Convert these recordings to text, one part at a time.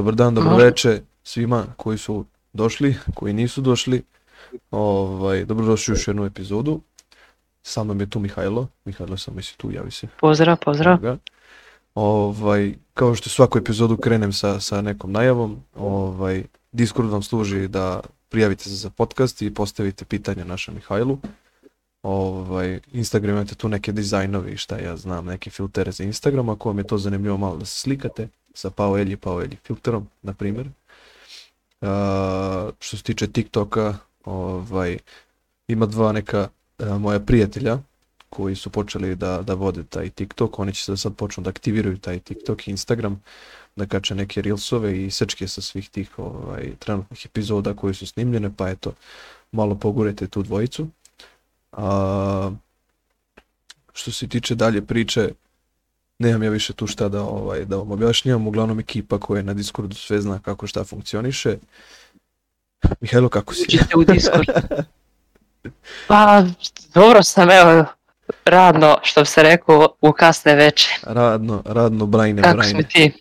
Dobar dan, dobro veče svima koji su došli, koji nisu došli. Ovaj, dobrodošli u još jednu epizodu. Sa mnom je tu Mihajlo. Mihajlo, samo si tu, javi se. Pozdrav, pozdrav. Toga. Ovaj, kao što svaku epizodu krenem sa, sa nekom najavom, ovaj, Discord vam služi da prijavite se za podcast i postavite pitanja našem Mihajlu. Ovaj, Instagram imate tu neke dizajnove i šta ja znam, neke filtere za Instagram, ako vam je to zanimljivo malo da se slikate sa Pao Elji, Pao Elji na primjer. Uh, što se tiče TikToka, ovaj, ima dva neka uh, moja prijatelja koji su počeli da, da vode taj TikTok, oni će sad počnu da aktiviraju taj TikTok i Instagram, da kače neke reelsove i sečke sa svih tih ovaj, trenutnih epizoda koji su snimljene, pa eto, malo pogurajte tu dvojicu. A, što se tiče dalje priče, nemam ja više tu šta da, ovaj, da vam objašnjam, uglavnom ekipa koja je na Discordu sve zna kako šta funkcioniše. Mihajlo, kako si? Uđite u Discord. pa, dobro sam, evo, radno, što bi se rekao, u kasne veče. Radno, radno, brajne, kako brajne. Kako ti?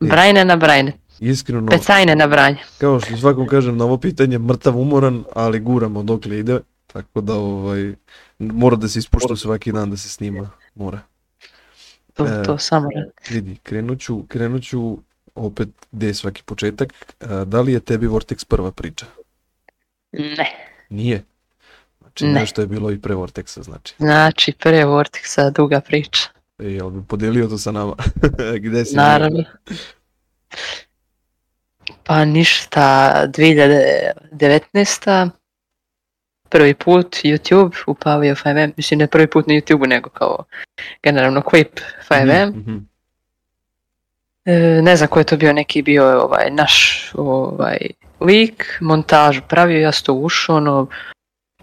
Brajne na brajne. Iskreno. Pecajne na branje. Kao što svakom kažem, na ovo pitanje mrtav umoran, ali guramo dokle ide, tako da ovaj, mora da se ispušta svaki dan da se snima, mora. To, e, to samo Vidi, krenut ću, krenut ću opet gde je svaki početak. E, da li je tebi Vortex prva priča? Ne. Nije? Znači ne. nešto je bilo i pre Vortexa, znači. Znači, pre Vortexa duga priča. E, jel bi podelio to sa nama? gde si? Naravno. Pa ništa, 2019 prvi put YouTube upalio 5M, mislim ne prvi put na YouTube nego kao generalno Quip 5M. Mm -hmm. e, ne znam ko je to bio, neki bio ovaj, naš ovaj, lik, montažu pravio, ja sam to ušao, ono,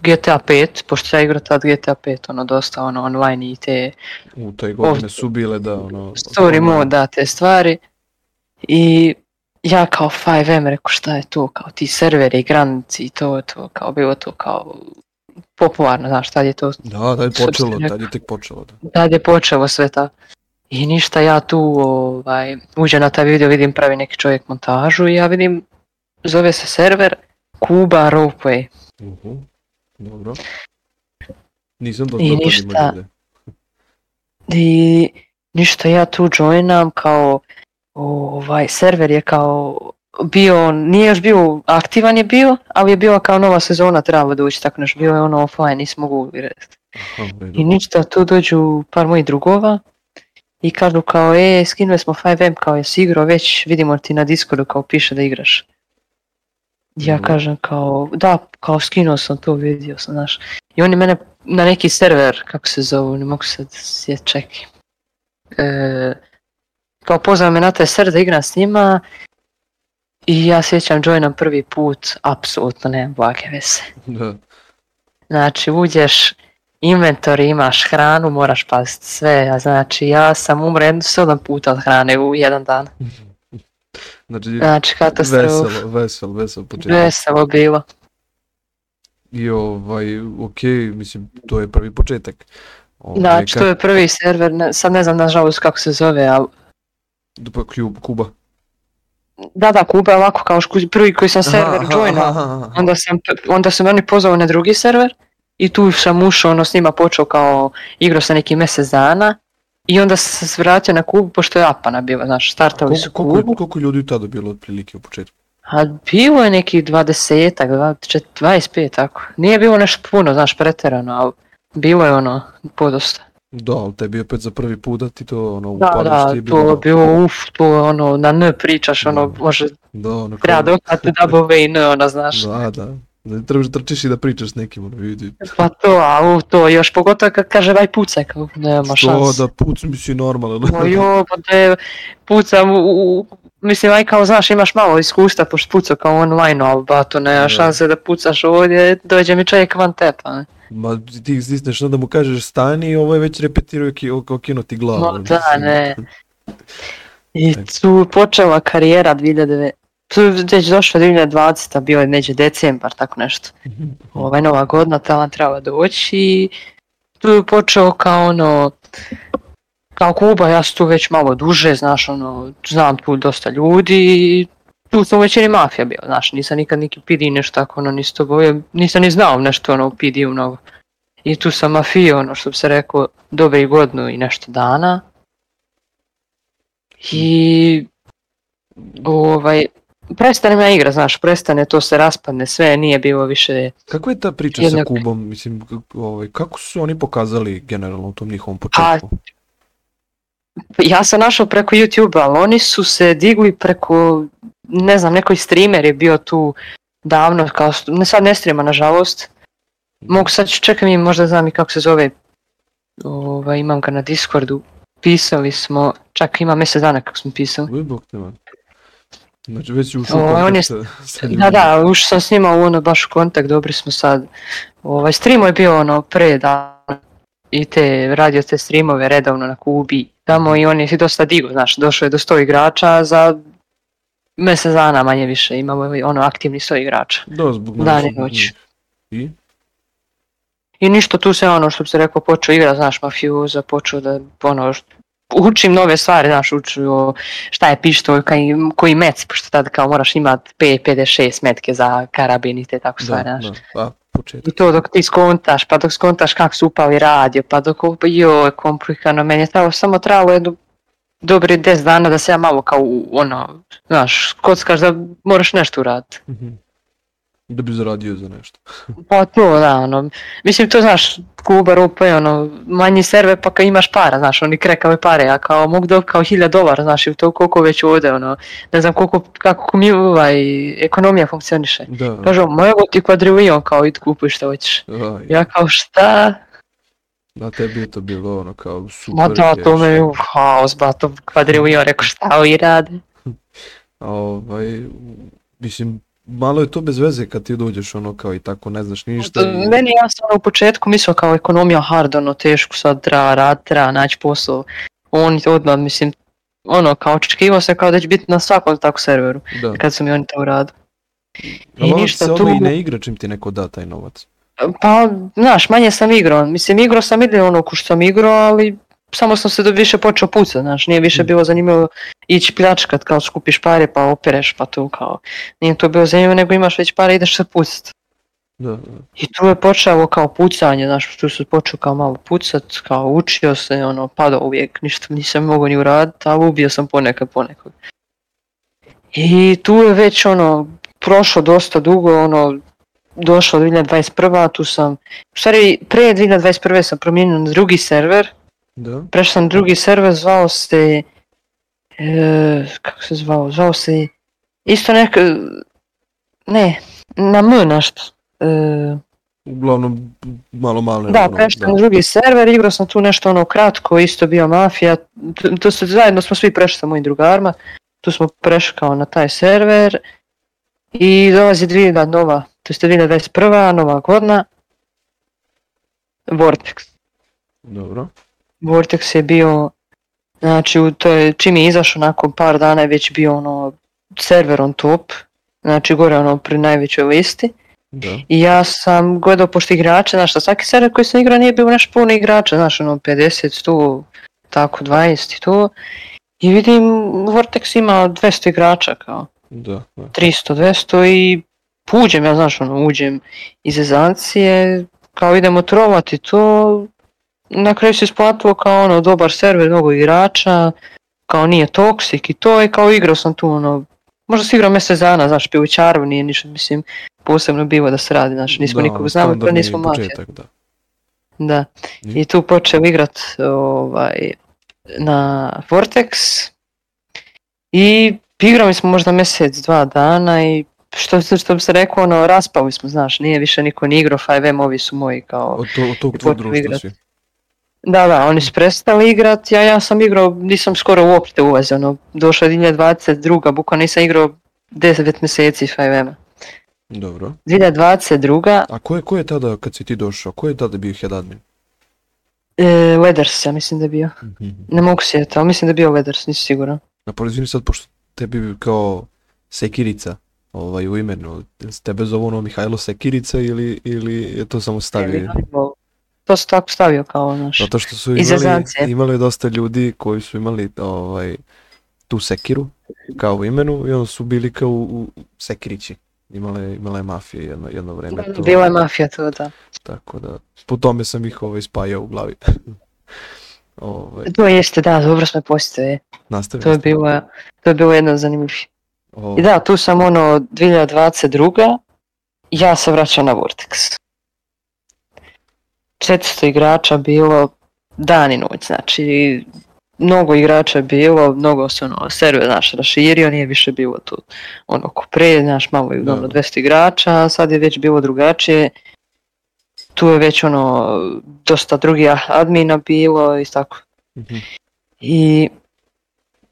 GTA 5, pošto ja igra tad GTA 5, ono, dosta, ono, online i te... U, toj godine su bile, da, ono... Story mode, da, te stvari. I ja kao 5M rekao šta je to, kao ti serveri i granici i to, to, kao bilo to kao popularno, znaš, tad je to... Da, tad je počelo, tad je tek počelo. Da. Tad je počelo sve ta... I ništa, ja tu ovaj, uđem na taj video, vidim pravi neki čovjek montažu i ja vidim, zove se server Kuba Ropeway. Uh -huh. Dobro. Nisam došao I ništa, I ništa, ja tu joinam kao ovaj server je kao bio, nije još bio aktivan je bio, ali je bila kao nova sezona trebala da doći, tako naš bio je ono offline, nismo mogli I ništa, tu dođu par mojih drugova i kažu kao, e, skinuli smo 5M, kao jesi igrao već, vidimo ti na Discordu kao piše da igraš. Ja mm. kažem kao, da, kao skinuo sam to, vidio sam, znaš. I oni mene na neki server, kako se zovu, ne mogu sad sjet čeki. E, kao pozvao me na taj da igram s njima i ja sjećam joinam prvi put, apsolutno nemam blage vese. Da. Znači uđeš, inventor imaš hranu, moraš paziti sve, a znači ja sam umro jedno sedam puta od hrane u jedan dan. Znači, znači katastrof. Veselo, veselo, veselo početak. Veselo bilo. I ovaj, ok, mislim, to je prvi početak. Ovaj, znači, to je prvi server, ne, sad ne znam nažalost kako se zove, ali Dupa Kuba. Da, da, Kuba je ovako kao ško, prvi koji sam server joinao, onda, sam, onda sam meni pozvao na drugi server i tu sam ušao, ono s njima počeo kao igro sa neki mjesec dana i onda sam se vratio na Kubu pošto je Apana bila, znaš, startali su Kubu. Koliko, koliko ljudi tada bilo otprilike u početku? A bilo je nekih dvadesetak, 25 tako. Nije bilo nešto puno, znaš, preterano, ali bilo je ono podosta. Da, ali tebi opet za prvi put da ti to ono upadaš da, da, ti bilo... Da, to je bilo, uf, to ono, na ne pričaš, ono, da. može... Da, ono... Treba da okate dabove i n, ono, znaš. Da, da. Da trebaš da trčiš i da pričaš s nekim, ono, vidi. Pa to, a u to, još pogotovo kad kaže vaj pucaj, kao nema šans. Što, da puc, mislim, normalno. Pa jo, pa da pucam, u, u, mislim, aj kao, znaš, imaš malo iskustva, pošto pucao kao online, ali ba, to nema da. šanse da pucaš ovdje, dođe mi čovjek van tepa, ne. Ma ti stisneš da mu kažeš stani i ovo ovaj je već repetirao ki, okinuti glavu. No, da, ne. I tu počela karijera 2009. Tu je već došla 2020. bio je neđe decembar, tako nešto. Ovaj nova godina tamo treba doći tu je počeo kao ono, kao Kuba, ja sam tu već malo duže, znaš ono, znam tu dosta ljudi tu sam uvećeni mafija bio, znaš, nisam nikad neki PD nešto tako, ono, nisto bojio, nisam ni znao nešto, ono, u PD-u mnogo. I tu sam mafio, ono, što bi se rekao, dobri godinu i nešto dana. I, ovaj, prestane me igra, znaš, prestane, to se raspadne, sve nije bilo više... Kako je ta priča jednog... sa Kubom, mislim, ovaj, kako su oni pokazali generalno u tom njihovom početku? A, ja sam našao preko YouTube-a, ali oni su se digli preko, ne znam, nekoj streamer je bio tu davno, kao, ne, sad ne streama, nažalost. Mogu sad, čekaj mi, možda znam i kako se zove, Ova, imam ga na Discordu, pisali smo, čak ima mjesec dana kako smo pisali. Uj, bok te man. Znači već ušao u kontakt ovaj, on je, Da, da, ušao sam s njima u ono baš kontakt, dobri smo sad. Ovaj, streamo je bio ono pre dana, i te, radio te streamove redovno na Kubi tamo i on je si dosta digo, znaš, došao je do 100 igrača za mjesec dana manje više, imamo ovaj, ono aktivni 100 igrača. Da, zbog Dan i noć. I? I ništa, tu se ono što bi se rekao, počeo igra, znaš, mafioza, počeo da, ono, učim nove stvari, znaš, učio šta je pištoljka i koji mec, pošto tad kao moraš imat 5, 56 metke za karabin i te tako da, stvari, da, znaš. Da, da početak. I to dok ti skontaš, pa dok skontaš kako su upali radio, pa dok joj, komplikano, meni je trebalo, samo trebalo jednu dobri 10 dana da se ja malo kao ono, znaš, kockaš da moraš nešto uraditi. Mm-hmm. Da bi zaradio za nešto. pa to, da, ono, mislim to znaš, Kuba, Rupa je ono, manji serve pa kad imaš para, znaš, oni krekave pare, a kao mogu dobiti kao hiljad dolara, znaš, i to koliko već ovde, ono, ne znam koliko, kako mi ovaj, ekonomija funkcioniše. Da. Kažu, mogu ti kvadrilion, kao id kupuj što hoćeš. Da, ja kao šta? Da, tebi je to bilo ono kao super. Ma da, to me je u haos, ba, to kvadrilion, rekao šta ovi rade. ovaj, mislim, malo je to bez veze kad ti dođeš ono kao i tako ne znaš ništa. I... Meni ja sam u početku mislio kao ekonomija hard, ono teško sad treba rad, treba naći posao. Oni odmah, mislim, ono kao očekivao se kao da će biti na svakom tako serveru da. kad su mi oni to radu. I ništa tu... i ne igra čim ti neko da taj novac. Pa, znaš, manje sam igrao. Mislim, igrao sam ide ono ko što sam igrao, ali samo sam se do više počeo pucati, znaš, nije više mm. bilo zanimljivo ići pljačkat, kao skupiš pare pa opereš pa tu kao, nije to bilo zanimljivo nego imaš već pare ideš se pucat. Da, da. I tu je počeo kao pucanje, znaš, tu se počeo kao malo pucat, kao učio se, ono, padao uvijek, ništa nisam mogao ni uraditi, ali ubio sam ponekad ponekog. I tu je već, ono, prošlo dosta dugo, ono, došlo 2021, tu sam, u stvari, pre 2021 sam promijenio na drugi server, Da. Prešao sam drugi server, zvao se... E, kako se zvao? Zvao se... Isto neka... Ne, na M nešto. E, Uglavnom, malo malo. Da, prešao sam da. drugi server, igrao sam tu nešto ono kratko, isto bio mafija. To se zajedno smo svi prešli sa mojim drugarima. Tu smo prešli kao na taj server. I dolazi 2000 nova, to je 21. nova godina. Vortex. Dobro. Vortex je bio, znači u to je, čim je izašao nakon par dana je već bio ono server on top, znači gore ono pri najvećoj listi. Da. I ja sam gledao pošto igrača, znaš, svaki server koji sam igrao nije bio naš puno igrača, znaš, ono 50, 100, tako 20 i to. I vidim, Vortex ima 200 igrača kao. Da, da. 300, 200 i uđem, ja znaš, ono, uđem iz Ezancije, kao idemo trovati to, na kraju se isplatilo kao ono dobar server, mnogo igrača, kao nije toksik i to je kao igrao sam tu ono, možda si igrao mjesec dana, znaš, pivućarov nije ništa, mislim, posebno bilo da se radi, znaš, nismo da, nikog znali, pa da nismo mafija. Da. da. I tu počeo igrat ovaj, na Vortex i igrali smo možda mjesec, dva dana i što, što bi se rekao, ono, raspali smo, znaš, nije više niko ni igrao, 5M ovi su moji kao... Od, to, od tog tvoj društva Da, da, oni su prestali igrati, ja, ja sam igrao, nisam skoro uopšte ulazio, ono, došla je 2022. Buka nisam igrao 10 mjeseci 5M-a. Dobro. 2022. A ko je, ko je tada, kad si ti došao, ko je tada bio head admin? E, Leders, ja mislim da je bio. Mm-hmm. Ne mogu sjetiti, ali mislim da je bio Leders, nisam siguran. Na porazini sad, pošto tebi kao Sekirica ovaj, u imenu, tebe zovu ono Mihajlo Sekirica ili, ili je to samo stavio? Ne, to se tako stavio kao naš Zato što su imali, imali dosta ljudi koji su imali ovaj, tu sekiru kao u imenu i onda su bili kao u, u sekirići. Imala je, imala je mafija jedno, jedno vreme. To, Bila je mafija to, da. Tako da, po tome sam ih ovaj, spajao u glavi. ovaj. To jeste, da, dobro smo postoje. Nastavio To je bilo, to je bilo jedno zanimljivije. Ovaj. I da, tu sam ono 2022. Ja se vraćam na Vortex. 400 igrača bilo dan i noć, znači mnogo igrača je bilo, mnogo se ono, server naš raširio, nije više bilo tu ono ko pre, znaš, malo je da. ono, 200 igrača, a sad je već bilo drugačije. Tu je već ono, dosta drugih admina bilo i tako. Mm-hmm. I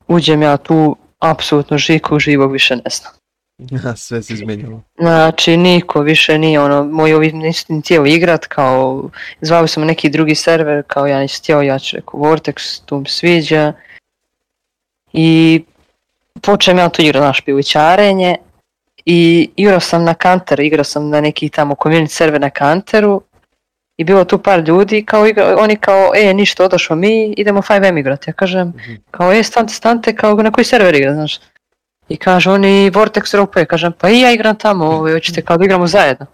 uđem ja tu, apsolutno žiku, živog više ne znam. Mhm. Sve se izmenjalo. Znači, niko više nije ono, moj ovi nisu ni igrat, kao, zvali sam neki drugi server, kao ja nisam htjeli, ja ću reku Vortex, tu mi sviđa. I počem ja tu igrat, naš pilićarenje, i igrao sam na Counter, igrao sam na neki tamo community server na Counteru, i bilo tu par ljudi, kao igra, oni kao, e, ništa, odošlo mi, idemo 5M igrat. Ja kažem, mm-hmm. kao, e, stante, stante, kao na koji server igra, znaš. I kaže oni Vortex Rope, kažem pa i ja igram tamo, ovaj, hoćete kao da igramo zajedno.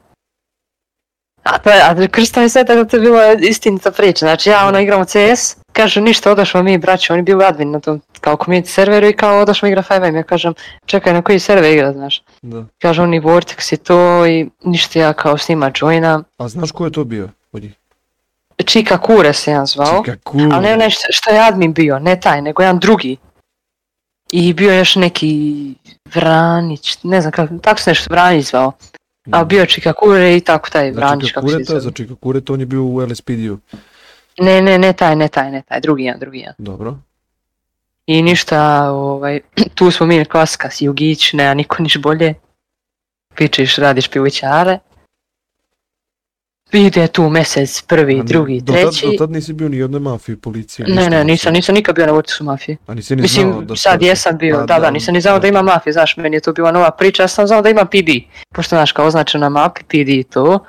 A, to je, a Krista mi sve da to je bila istinita priča, znači ja ono igramo CS, kaže ništa, odašmo mi braći, oni bili admin na tom kao community serveru i kao odašmo igra 5M, ja kažem čekaj na koji server igra, znaš. Da. Kažu oni Vortex i to i ništa ja kao snima joina. A znaš ko je to bio od njih? Čika Kure se jedan zvao, Čika Kure. ali ne onaj što je admin bio, ne taj, nego jedan drugi i bio još neki Vranić, ne znam kako, tako se nešto Vranić zvao. A mhm. bio je Čikakure i tako taj Vranić kako se zove. Za Čikakure to on je bio u LSPD-u. Ne, ne, ne taj, ne taj, ne taj, drugi jedan, drugi jedan. Dobro. I ništa, ovaj, tu smo mi klasika, si jugić, a niko niš bolje. Pičeš, radiš pivućare ide tu mesec, prvi, ni, drugi, do treći. Tad, do tad nisi bio ni jedne mafije, policije? Ne, ne, nisam, nisam nikad bio na Vortexu mafije. A nisi ni Mislim, znao da sad jesam bio, a, da, da, da, nisam ni znao da, da ima mafije, znaš, meni je to bila nova priča, ja sam znao da ima PD. Pošto, znaš, kao označeno na mapi, PD i to.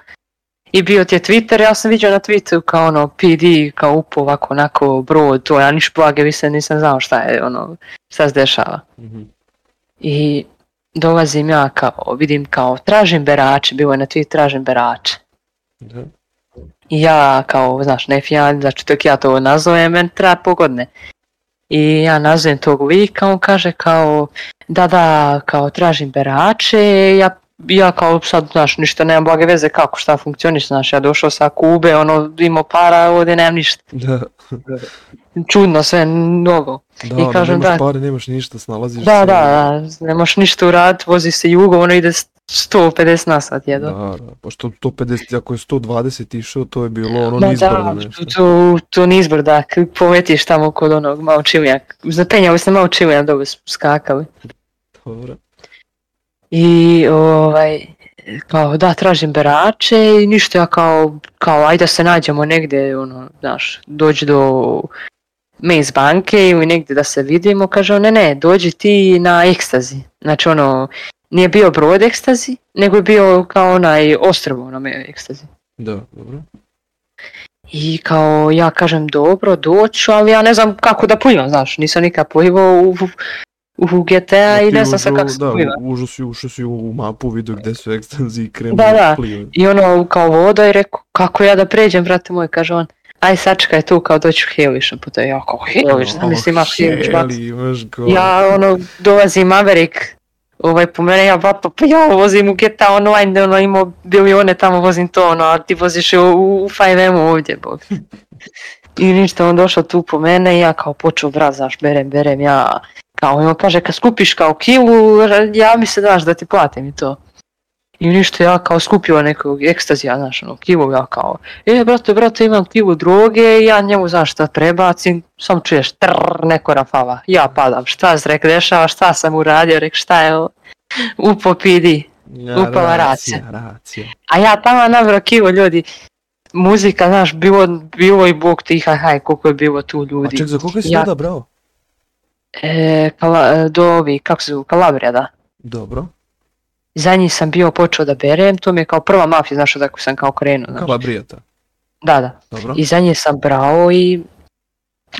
I bio ti je Twitter, ja sam vidio na Twitteru kao ono PD, kao upo ovako onako brod, to ja niš blage, više nisam znao šta je ono, šta se dešava. Mm-hmm. I dolazim ja kao, vidim kao, tražim berače, bilo je na Twitteru, tražim berače. Da. Ja kao, znaš, nefijan, znači dok ja to nazovem, meni treba pogodne. I ja nazovem tog lika, on kaže kao, da, da, kao tražim berače, ja, ja kao sad, znaš, ništa nemam blage veze kako šta funkcioniš, znaš, ja došao sa Kube, ono, imao para, ovde nemam ništa. Da. Čudno sve, mnogo. Da, I kažem, nemaš da, pare, nemaš ništa, snalaziš da, se. Da, da, ne možeš ništa uraditi, vozi se jugo, ono ide 150 na sat jedan. Da, da, pošto 150, ako je 120 išao, to je bilo ono Ma nizbrda da, da nešto. to, to nizbrda, da, pometiš tamo kod onog malo čilija. Zapenjali se malo čilija, dobro skakali. Dobro. I ovaj, kao da tražim berače i ništa ja kao, kao ajde da se nađemo negde, ono, znaš, dođi do me iz banke ili negde da se vidimo, kaže on, ne, ne, dođi ti na ekstazi. Znači ono, Nije bio brod ekstazi, nego je bio kao onaj ostrvo na me ekstazi. Da, dobro. I kao ja kažem dobro, doću, ali ja ne znam kako da plivam, znaš, nisam nikad plivao u, u GTA da, i ne znam sad kako da, pliva. Užu si, ušao si u mapu, vidio gde su ekstanzi i krenu da, da. da Plivan. I ono kao voda i rekao kako ja da pređem, brate moj, kaže on. Aj sačekaj tu kao doću Helišom po to je jako Heliš, znam mislim imaš Heliš, Ja ono dolazi Maverick ovaj, pomerenja, vato, pa ja vozim u GTA Online, da ono imao bilione, tamo vozim to, ono, a ti voziš u, u 5M-u ovdje, bog. I ništa, on došao tu po mene i ja kao počeo vrazaš, berem, berem, ja kao on kaže kad skupiš kao kilu, ja mi se daš da ti platim i to. I ništa ja kao skupio nekog ekstazija, znaš, ono, kivu ja kao, e, brate, brate, imam kivu droge, ja njemu, znaš, šta prebacim, sam čuješ, trrr, neko rafava, ja padam, šta se rek dešava, šta sam uradio, rek, šta je ovo, upo pidi, ja, upala racija, racija. A ja tamo nabro kivu, ljudi, muzika, znaš, bilo, bilo i bog ti, haj, haj, koliko je bilo tu ljudi. A ček, za koliko si ja, tada, bravo? E, kala, e, do ovi, kako se zove, Kalabrija, da. Dobro za njih sam bio počeo da berem, to mi je kao prva mafija, znaš odakle sam kao krenuo. Znaš. Kalabrijeta. Da, da. Dobro. I za njih sam brao i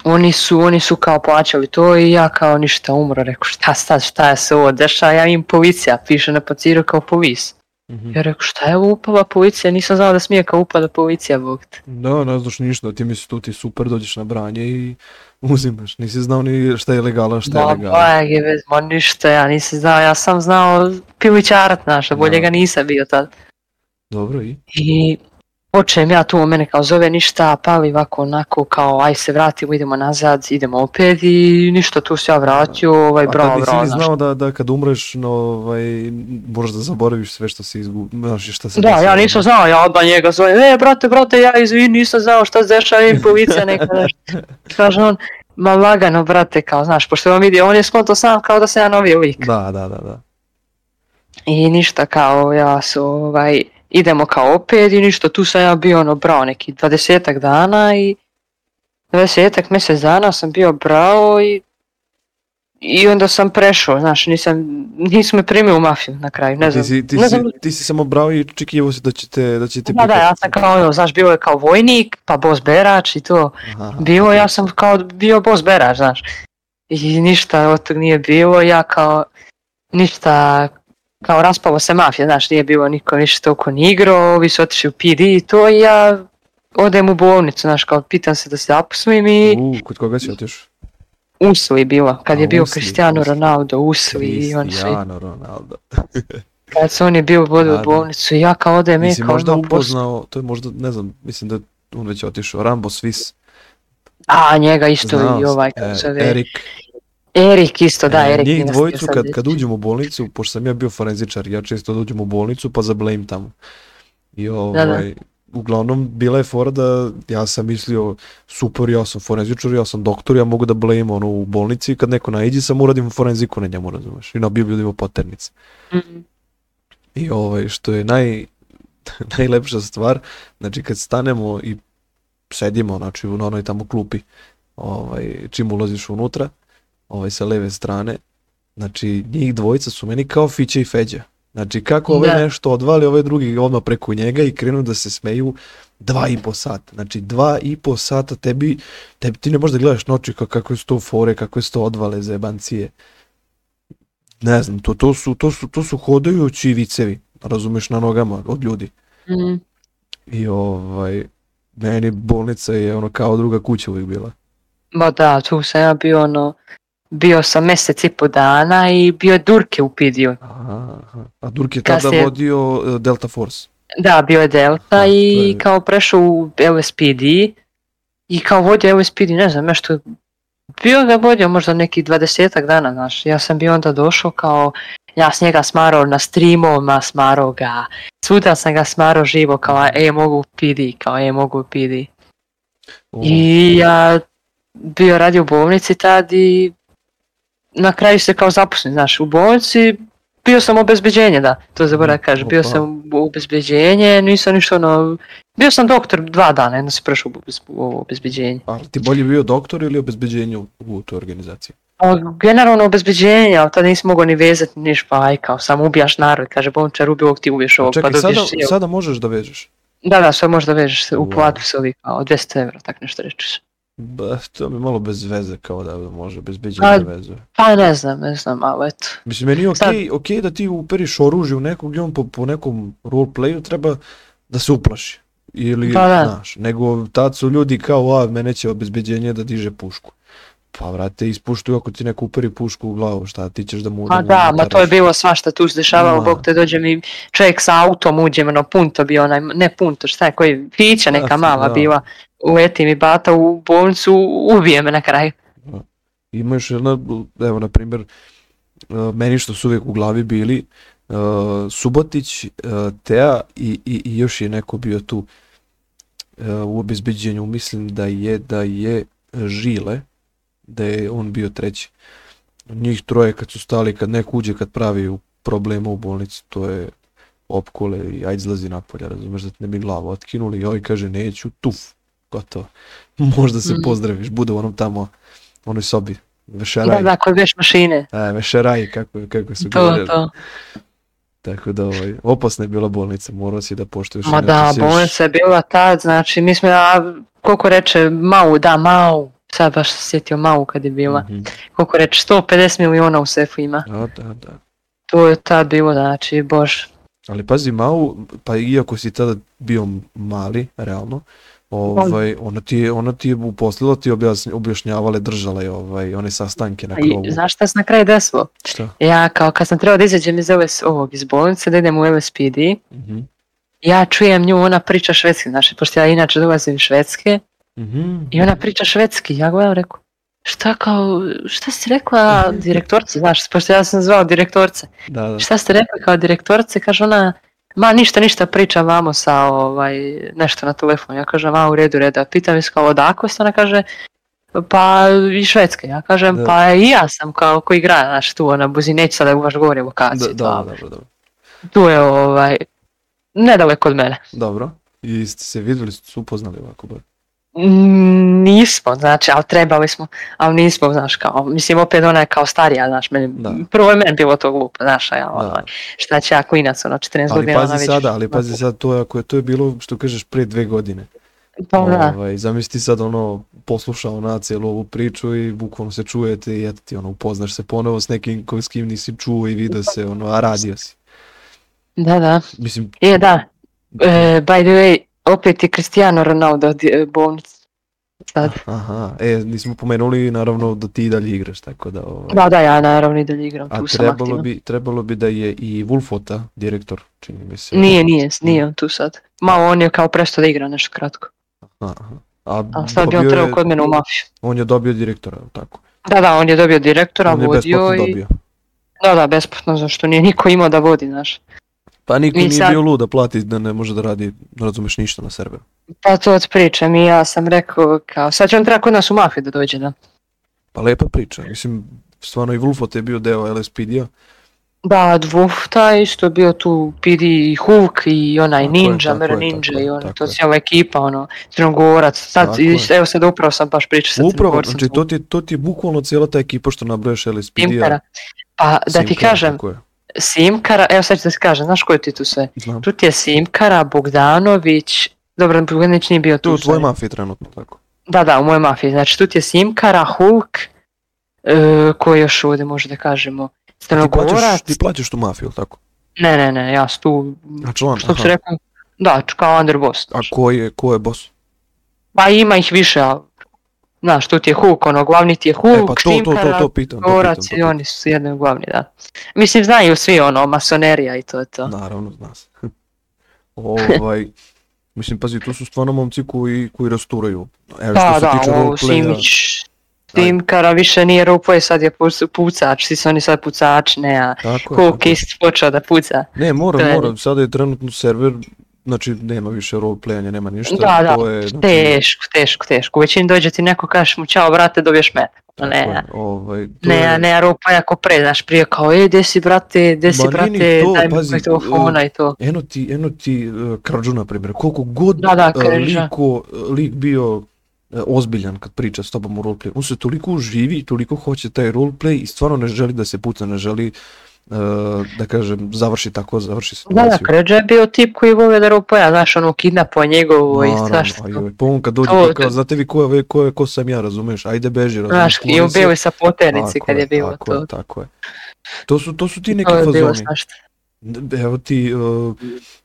oni su, oni su kao plaćali to i ja kao ništa umro, rekao šta sad, šta se ovo dešava, ja im policija, piše na paciru kao povis. Mm-hmm. Ja rekao, šta je upala policija, nisam znao da smije kao upada policija, bog te. Da, ne znaš ništa, ti misliš tu ti super, dođeš na branje i uzimaš, nisi znao ni šta je legala, šta da, je legala. Da, je bez, ma ništa, ja nisam znao, ja sam znao pilićarat naša, bolje da. ga nisam bio tad. Dobro i? I počnem ja tu, mene kao zove ništa, pali ovako onako kao aj se vratimo, idemo nazad, idemo opet i ništa, tu se ja vratio, ovaj, bravo, bravo. A bravo, nisi bravo, znao da, da kad umreš, no, ovaj, moraš da zaboraviš sve što se izgubio, znaš šta se... Da, ja nisam znao, ja odmah njega zovem, e, brate, brate, ja izvin, nisam znao šta se dešava i policija neka nešto. Kaže on, ma lagano, brate, kao, znaš, pošto on vidi, on je skonto sam kao da se ja novi lik. Da, da, da, da. I ništa kao, ja su, ovaj, idemo kao opet i ništa, tu sam ja bio ono brao neki dvadesetak dana i dvadesetak mjesec dana sam bio brao i i onda sam prešao, znaš, nisam, nisam me primio u mafiju na kraju, ne znam. Ti si, ti znam. si, ti si samo brao i očekivao se da će te, da će te Da, da, ja sam kao, ono, znaš, bio je kao vojnik, pa bos berač i to. Aha, bio, okay. ja sam kao bio bos berač, znaš. I ništa od tog nije bilo, ja kao, ništa, kao raspala se mafija, znaš, nije bilo niko više toliko ni igrao, ovi su otišli u PD i to i ja odem u bolnicu, znaš, kao pitan se da se zaposlim i... U, kod koga si otišao? Usli bila, kad A, je bio usli, Cristiano usli. Ronaldo, Usli i on svi. Cristiano Ronaldo. kad se on je bio vodio u da, da. bolnicu i ja kao odem e, i kao... možda upoznao, to je možda, ne znam, mislim da on već otišao, Rambo Swiss. A, njega isto Znao, i ovaj, kako e, se zove. Erik, Erik isto, da, e, Erik. E, njih dvojicu kad, kad uđem u bolnicu, pošto sam ja bio forenzičar, ja često da uđem u bolnicu pa zablejim tamo. I ovaj, da, da. Ovaj, uglavnom bila je fora da ja sam mislio super, ja sam forenzičar, ja sam doktor, ja mogu da blejim ono u bolnici kad neko naiđe sam uradim forenziku na njemu, razumeš, i nabijem ljudima poternice. Mm -hmm. I ovaj, što je naj, najlepša stvar, znači kad stanemo i sedimo, znači na onoj tamo klupi, ovaj, čim ulaziš unutra, ovaj, sa leve strane. Znači, njih dvojica su meni kao Fića i Feđa. Znači, kako ovaj da. nešto odvali, ovaj drugi odmah preko njega i krenu da se smeju dva i po sata. Znači, dva i po sata tebi, tebi ti ne možeš da gledaš noći kako su to fore, kako su to odvale za jebancije. Ne znam, to, to, su, to, su, to su hodajući vicevi, razumeš, na nogama od ljudi. Mm. I ovaj, meni bolnica je ono kao druga kuća uvijek bila. Ba da, tu sam ja bio ono, bio sam mesec i po dana i bio je Durke u Pidiju. Aha, aha. A Durke je tada Kasnije... vodio e, Delta Force? Da, bio je Delta aha, da, i kao prešao u LSPD i kao vodio LSPD, ne znam, nešto bio ga vodio možda nekih dvadesetak dana, znaš. Ja sam bio onda došao kao, ja s njega smarao na streamovima, smarao ga. Svuda sam ga smarao živo, kao, e, mogu PD, kao, e, mogu PD. Oh. I ja bio radio u bolnici tad i na kraju se kao zaposlen, znaš, u bolnici, bio sam obezbeđenje, da, to zaboravim mm, kaže, bio pa. sam u obezbeđenje, nisam ništa ono, bio sam doktor dva dana, jedno se prešao u obezbeđenje. A ti bolje bio doktor ili obezbeđenje u, u toj organizaciji? O, generalno obezbeđenje, ali tada nisi mogao ni vezati niš, pa aj kao, samo ubijaš narod, kaže bolničar, ubi ovog ti ubiješ ovog, pa čekaj, pa dobiješ... Čekaj, sada, sada možeš da vežeš? Da, da, sve možeš da vežeš, u platu se ovih, kao, 200 evra, tak nešto rečeš. Ba, to mi malo bez veze kao da može, bez beđenja pa, veze. Pa ne znam, ne znam, ali eto. Mislim, meni je okej okay, okay da ti uperiš oružje u nekog i on po, po nekom roleplayu treba da se uplaši. Ili, pa, da. znaš, nego tad su ljudi kao, a, mene će obezbeđenje da diže pušku. Pa vrate, ispuštuju ako ti neko upari pušku u glavu, šta ti ćeš da mu... Pa da, da ma to je bilo svašta tu se dešavalo, bog te dođe mi čovjek sa autom uđe, ono punto bio onaj, ne punto, šta je, koji pića neka da, mala da. bila, uleti mi bata u bolnicu, ubije me na kraju. Da. Ima još jedna, evo na primjer, e, meni što su uvijek u glavi bili, uh, Subotić, uh, Tea i, i, i još je neko bio tu uh, u obezbeđenju, mislim da je, da je Žile, da je on bio treći. Njih troje kad su stali, kad neko uđe, kad pravi problema u bolnici, to je opkole i ajde izlazi napolje, razumeš da te ne bi glavu otkinuli i ovaj kaže neću, tuf, gotovo. Možda se mm. pozdraviš, bude u onom tamo, onoj sobi, vešeraj. Da, da, koje veš mašine. E, vešeraj, kako, kako su to, govorili. To. Tako da, ovaj, opasna je bila bolnica, morao si da poštoješ. Ma da, da bolnica je bila tad, znači, mi smo, a, koliko reče, mau, da, mau, sad baš se sjetio Mau kad je bila, mm -hmm. koliko reći, 150 miliona u sefu ima. Da, da, da. To je tad bilo, znači, bož. Ali pazi, Mau, pa iako si tada bio mali, realno, ovaj, ona ti ona ti je uposlila, ti objasn, objašnjavala, držala je ovaj, one sastanke na krovu. I, znaš šta se na kraju desilo? Šta? Ja kao kad sam trebao da izađem iz, LS, ovog, iz bolnice, da idem u LSPD, mm -hmm. ja čujem nju, ona priča švedski, znači, pošto ja inače dolazim iz Švedske, Mm-hmm. I ona priča švedski, ja gledam rekao, šta kao, šta si rekla direktorci, znaš, pošto ja sam zvao direktorce. Da, da. Šta ste rekla kao direktorce, kaže ona, ma ništa, ništa priča vamo sa ovaj, nešto na telefon. Ja kažem, a u redu, reda. Pitam se kao odakle ste, ona kaže, pa i švedske. Ja kažem, da. pa i ja sam kao ko igra, znaš, tu ona buzi, neću sada baš govorim o da, lokaciji. Da, pa, dobro, dobro. Tu je ovaj, nedaleko od mene. Dobro. I ste se videli, su upoznali ovako bar? nismo, znači, ali trebali smo, ali nismo, znaš, kao, mislim, opet ona je kao starija, znaš, meni, da. prvo je meni bilo to glupo, znaš, ja, da. ono, ovaj, šta će ako inac, ono, 14 ali godina, pazi ona već... Sada, ali pazi sad, to je, ako je, to je bilo, što kažeš, pre dve godine. Pa, da. Ovaj, zamisli sad, ono, poslušao ona celu ovu priču i bukvalno se čujete i eto ti, ono, upoznaš se ponovo s nekim koji s kim nisi čuo i vidio se, ono, a radio si. Da, da. Mislim... Je, da. da. E, by the way, opet je Cristiano Ronaldo od e, bolnicu sad. Aha, e, nismo pomenuli naravno da ti i dalje igraš, tako da... Ovaj... Da, da, ja naravno i dalje igram, tu A sam trebalo bi, trebalo bi da je i Vulfota direktor, čini mi se. Nije, nije, nije on tu sad. Malo on je kao prestao da igra nešto kratko. Aha, a, a sad bi on trebao kod mene u mafiju. On je dobio direktora, tako? Da, da, on je dobio direktora, on vodio je i... Dobio. Da, da, besplatno, zašto nije niko imao da vodi, znaš. Pa niko sad... nije bio lud da plati da ne može da radi, ne razumeš ništa na serveru. Pa to pričam i ja sam rekao kao, sad će on treba kod nas u mafiju da dođe, da? Pa lepa priča, mislim, stvarno i Vulfot je bio deo LSPD-a. Da, Dvufta da, isto bio tu Pidi i Hulk i onaj tako Ninja, Mer Ninja je, i ono, to cijela ekipa, ono, Crnogorac, sad, tako i, evo sad upravo sam baš pričao sa Upravo, znači to ti, to ti je bukvalno cijela ta ekipa što nabroješ LSPD-a. Pa da ti Simpera, kažem, Simkara, evo sad ću da se kaže, znaš ko ti tu sve? Znam. Tu ti je Simkara, Bogdanović, dobro, Bogdanović nije bio tu. Tu u tvojoj mafiji trenutno, tako. Da, da, u mojoj mafiji, znači tu ti je Simkara, Hulk, uh, e, ko još ovdje može da kažemo, Crnogorac. Ti plaćaš, ti plaćaš tu mafiju, tako? Ne, ne, ne, ja sam tu, A član, što bi se rekao, da, kao underboss. A ko je, ko je boss? Pa ima ih više, ali Znaš, tu ti je Hulk, ono, glavni ti je Hulk, e, pa to, to, to, to, pitam, to pitam, to pitam. oni su jedni glavni, da. Mislim, znaju svi, ono, masonerija i to je to. Naravno, zna se. ovaj, mislim, pazi, tu su stvarno momci koji, koji rasturaju. Evo, pa, što da, se da, tiče ovo, Simić, Timkara više nije roleplay, sad je pucač, svi su oni sad pucač, ne, a Hulk isto počeo da puca. Ne, mora, to mora, sada je trenutno server Znači, nema više roleplayanja, nema ništa. Da, da, to je, znači... teško, teško, teško. Većin dođe ti neko, kažeš mu čao brate, dobiješ mene. Ne, ovaj, ne, je... Ovaj, ne, ropa jako pre, znaš, prije kao, e, gdje si brate, gdje si brate, to, daj pazi, mi mikrofona uh, i to. Eh, eno ti, eno ti uh, krađu, na primjer, koliko god da, da, uh, liko, lik bio ozbiljan kad priča s tobom u roleplay, on se toliko uživi, toliko hoće taj roleplay i stvarno ne želi da se puca, ne želi uh, E, da kažem, završi tako, završi situaciju. Da, da, Kređa je bio tip koji vole da ja znaš, ono, kidnapo njegovo Naravno, i svašta. Pa on kad dođe, to, pa kao, znate vi ko je, ovaj, ko je, ko sam ja, razumeš, ajde beži, razumeš. Znaš, i ubio je sa potenici kad je bilo tako to. Je, tako je, to su, to su ti neki fazoni. Evo ti, uh,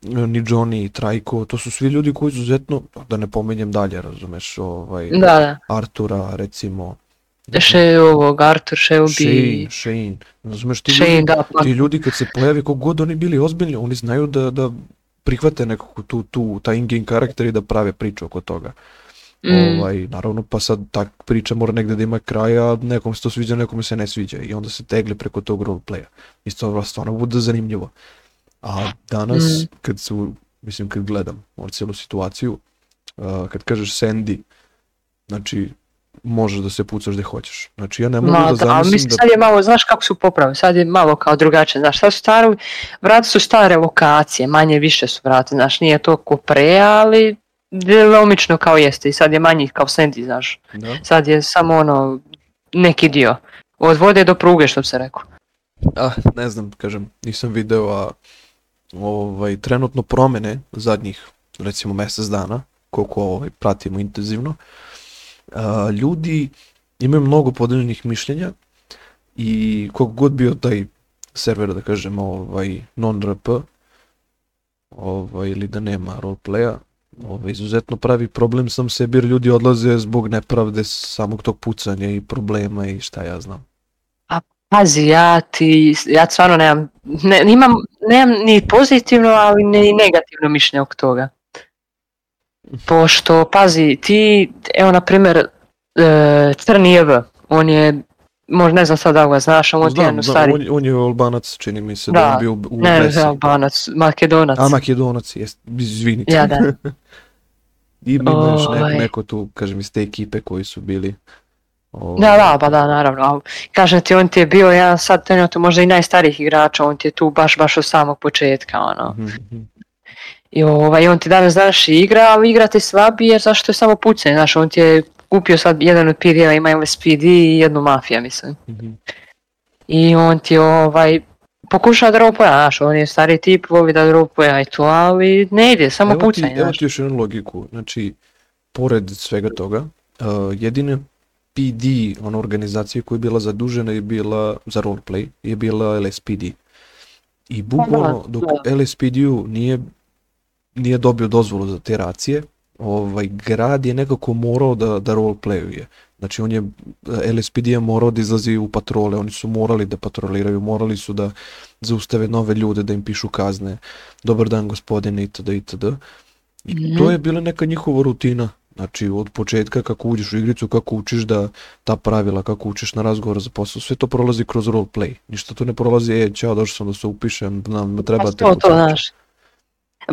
ni Johnny, Trajko, to su svi ljudi koji izuzetno, da ne pomenjem dalje, razumeš, ovaj, da, da. Artura, recimo, Še da ovog, Artur Shelby. Shane, Shane. Razumeš, ti, Shane, ljudi, da, pa... ti ljudi kad se pojavi, kog god oni bili ozbiljni, oni znaju da, da prihvate nekako tu, tu, taj in-game karakter i da prave priču oko toga. Mm. Ovaj, naravno, pa sad ta priča mora negde da ima kraja, nekom se to sviđa, nekom se ne sviđa i onda se tegle preko tog roleplaya. Isto stvarno bude zanimljivo. A danas, mm. kad su, mislim, kad gledam ovu celu situaciju, uh, kad kažeš Sandy, znači, možeš da se pucaš gde hoćeš. Znači ja ne mogu Ma, da, da zamislim a mislim, da... Sad je malo, znaš kako su popravili, sad je malo kao drugačije, znaš, sad su stare, vrati su stare lokacije, manje više su vrati, znaš, nije to ko pre, ali delomično kao jeste i sad je manji kao sendi, znaš. Da. Sad je samo ono, neki dio. Od vode do pruge, što bi se rekao. Ah, ne znam, kažem, nisam video, a ovaj, trenutno promene zadnjih, recimo, mesec dana, koliko ovaj, pratimo intenzivno, uh, a, ljudi imaju mnogo podeljenih mišljenja i kog god bio taj server, da kažem, ovaj, non-RP, ovaj, ili da nema roleplaya, ovaj, izuzetno pravi problem sam sebi jer ljudi odlaze zbog nepravde samog tog pucanja i problema i šta ja znam. A pazi, ja ti, ja stvarno nemam, ne, imam, nemam ni pozitivno, ali ni negativno mišljenje oko toga. Pošto, pazi, ti, evo na primjer, e, Crni EV, on je, možda ne znam sad da ga znaš, on Znam, je jedan stari... on, on je Albanac, čini mi se da, da on bio u ne, ne, Albanac, Makedonac. A Makedonac, jest, izvinite. Ja, da. I imaš ne, Ovaj. neko tu, kažem, iz te ekipe koji su bili. Ovo... Da, da, ovaj, pa da, naravno. al Kažem ti, on ti je bio jedan sad trenutno možda i najstarijih igrača, on ti je tu baš, baš od samog početka, ono. mhm, mhm. I ovaj, on ti danas znaš igra, ali igra ti slabije jer zašto je samo pucanje, znaš, on ti je kupio sad jedan od PD-eva, ima LSPD i jednu mafija, mislim. Mm-hmm. I on ti ovaj, pokušava da ropoja, znaš, on je stari tip, voli da dropuje, aj to, ali ne ide, samo evo pucanje, ti, znaš. Evo ti još jednu logiku, znači, pored svega toga, uh, jedine PD, ona organizacija koja je bila zadužena je bila za roleplay, je bila LSPD. I pa da, bukvalno dok da. LSPD-u nije nije dobio dozvolu za te racije, ovaj, grad je nekako morao da, da roleplayuje. Znači on je, LSPD je morao da izlazi u patrole, oni su morali da patroliraju, morali su da zaustave nove ljude, da im pišu kazne, dobar dan gospodine, itd. itd. I mhm. to je bila neka njihova rutina. Znači od početka kako uđeš u igricu, kako učiš da ta pravila, kako učiš na razgovor za posao, sve to prolazi kroz roleplay. Ništa to ne prolazi, e, čao, došao sam da se upišem, nam treba... Pa to, to, znaš,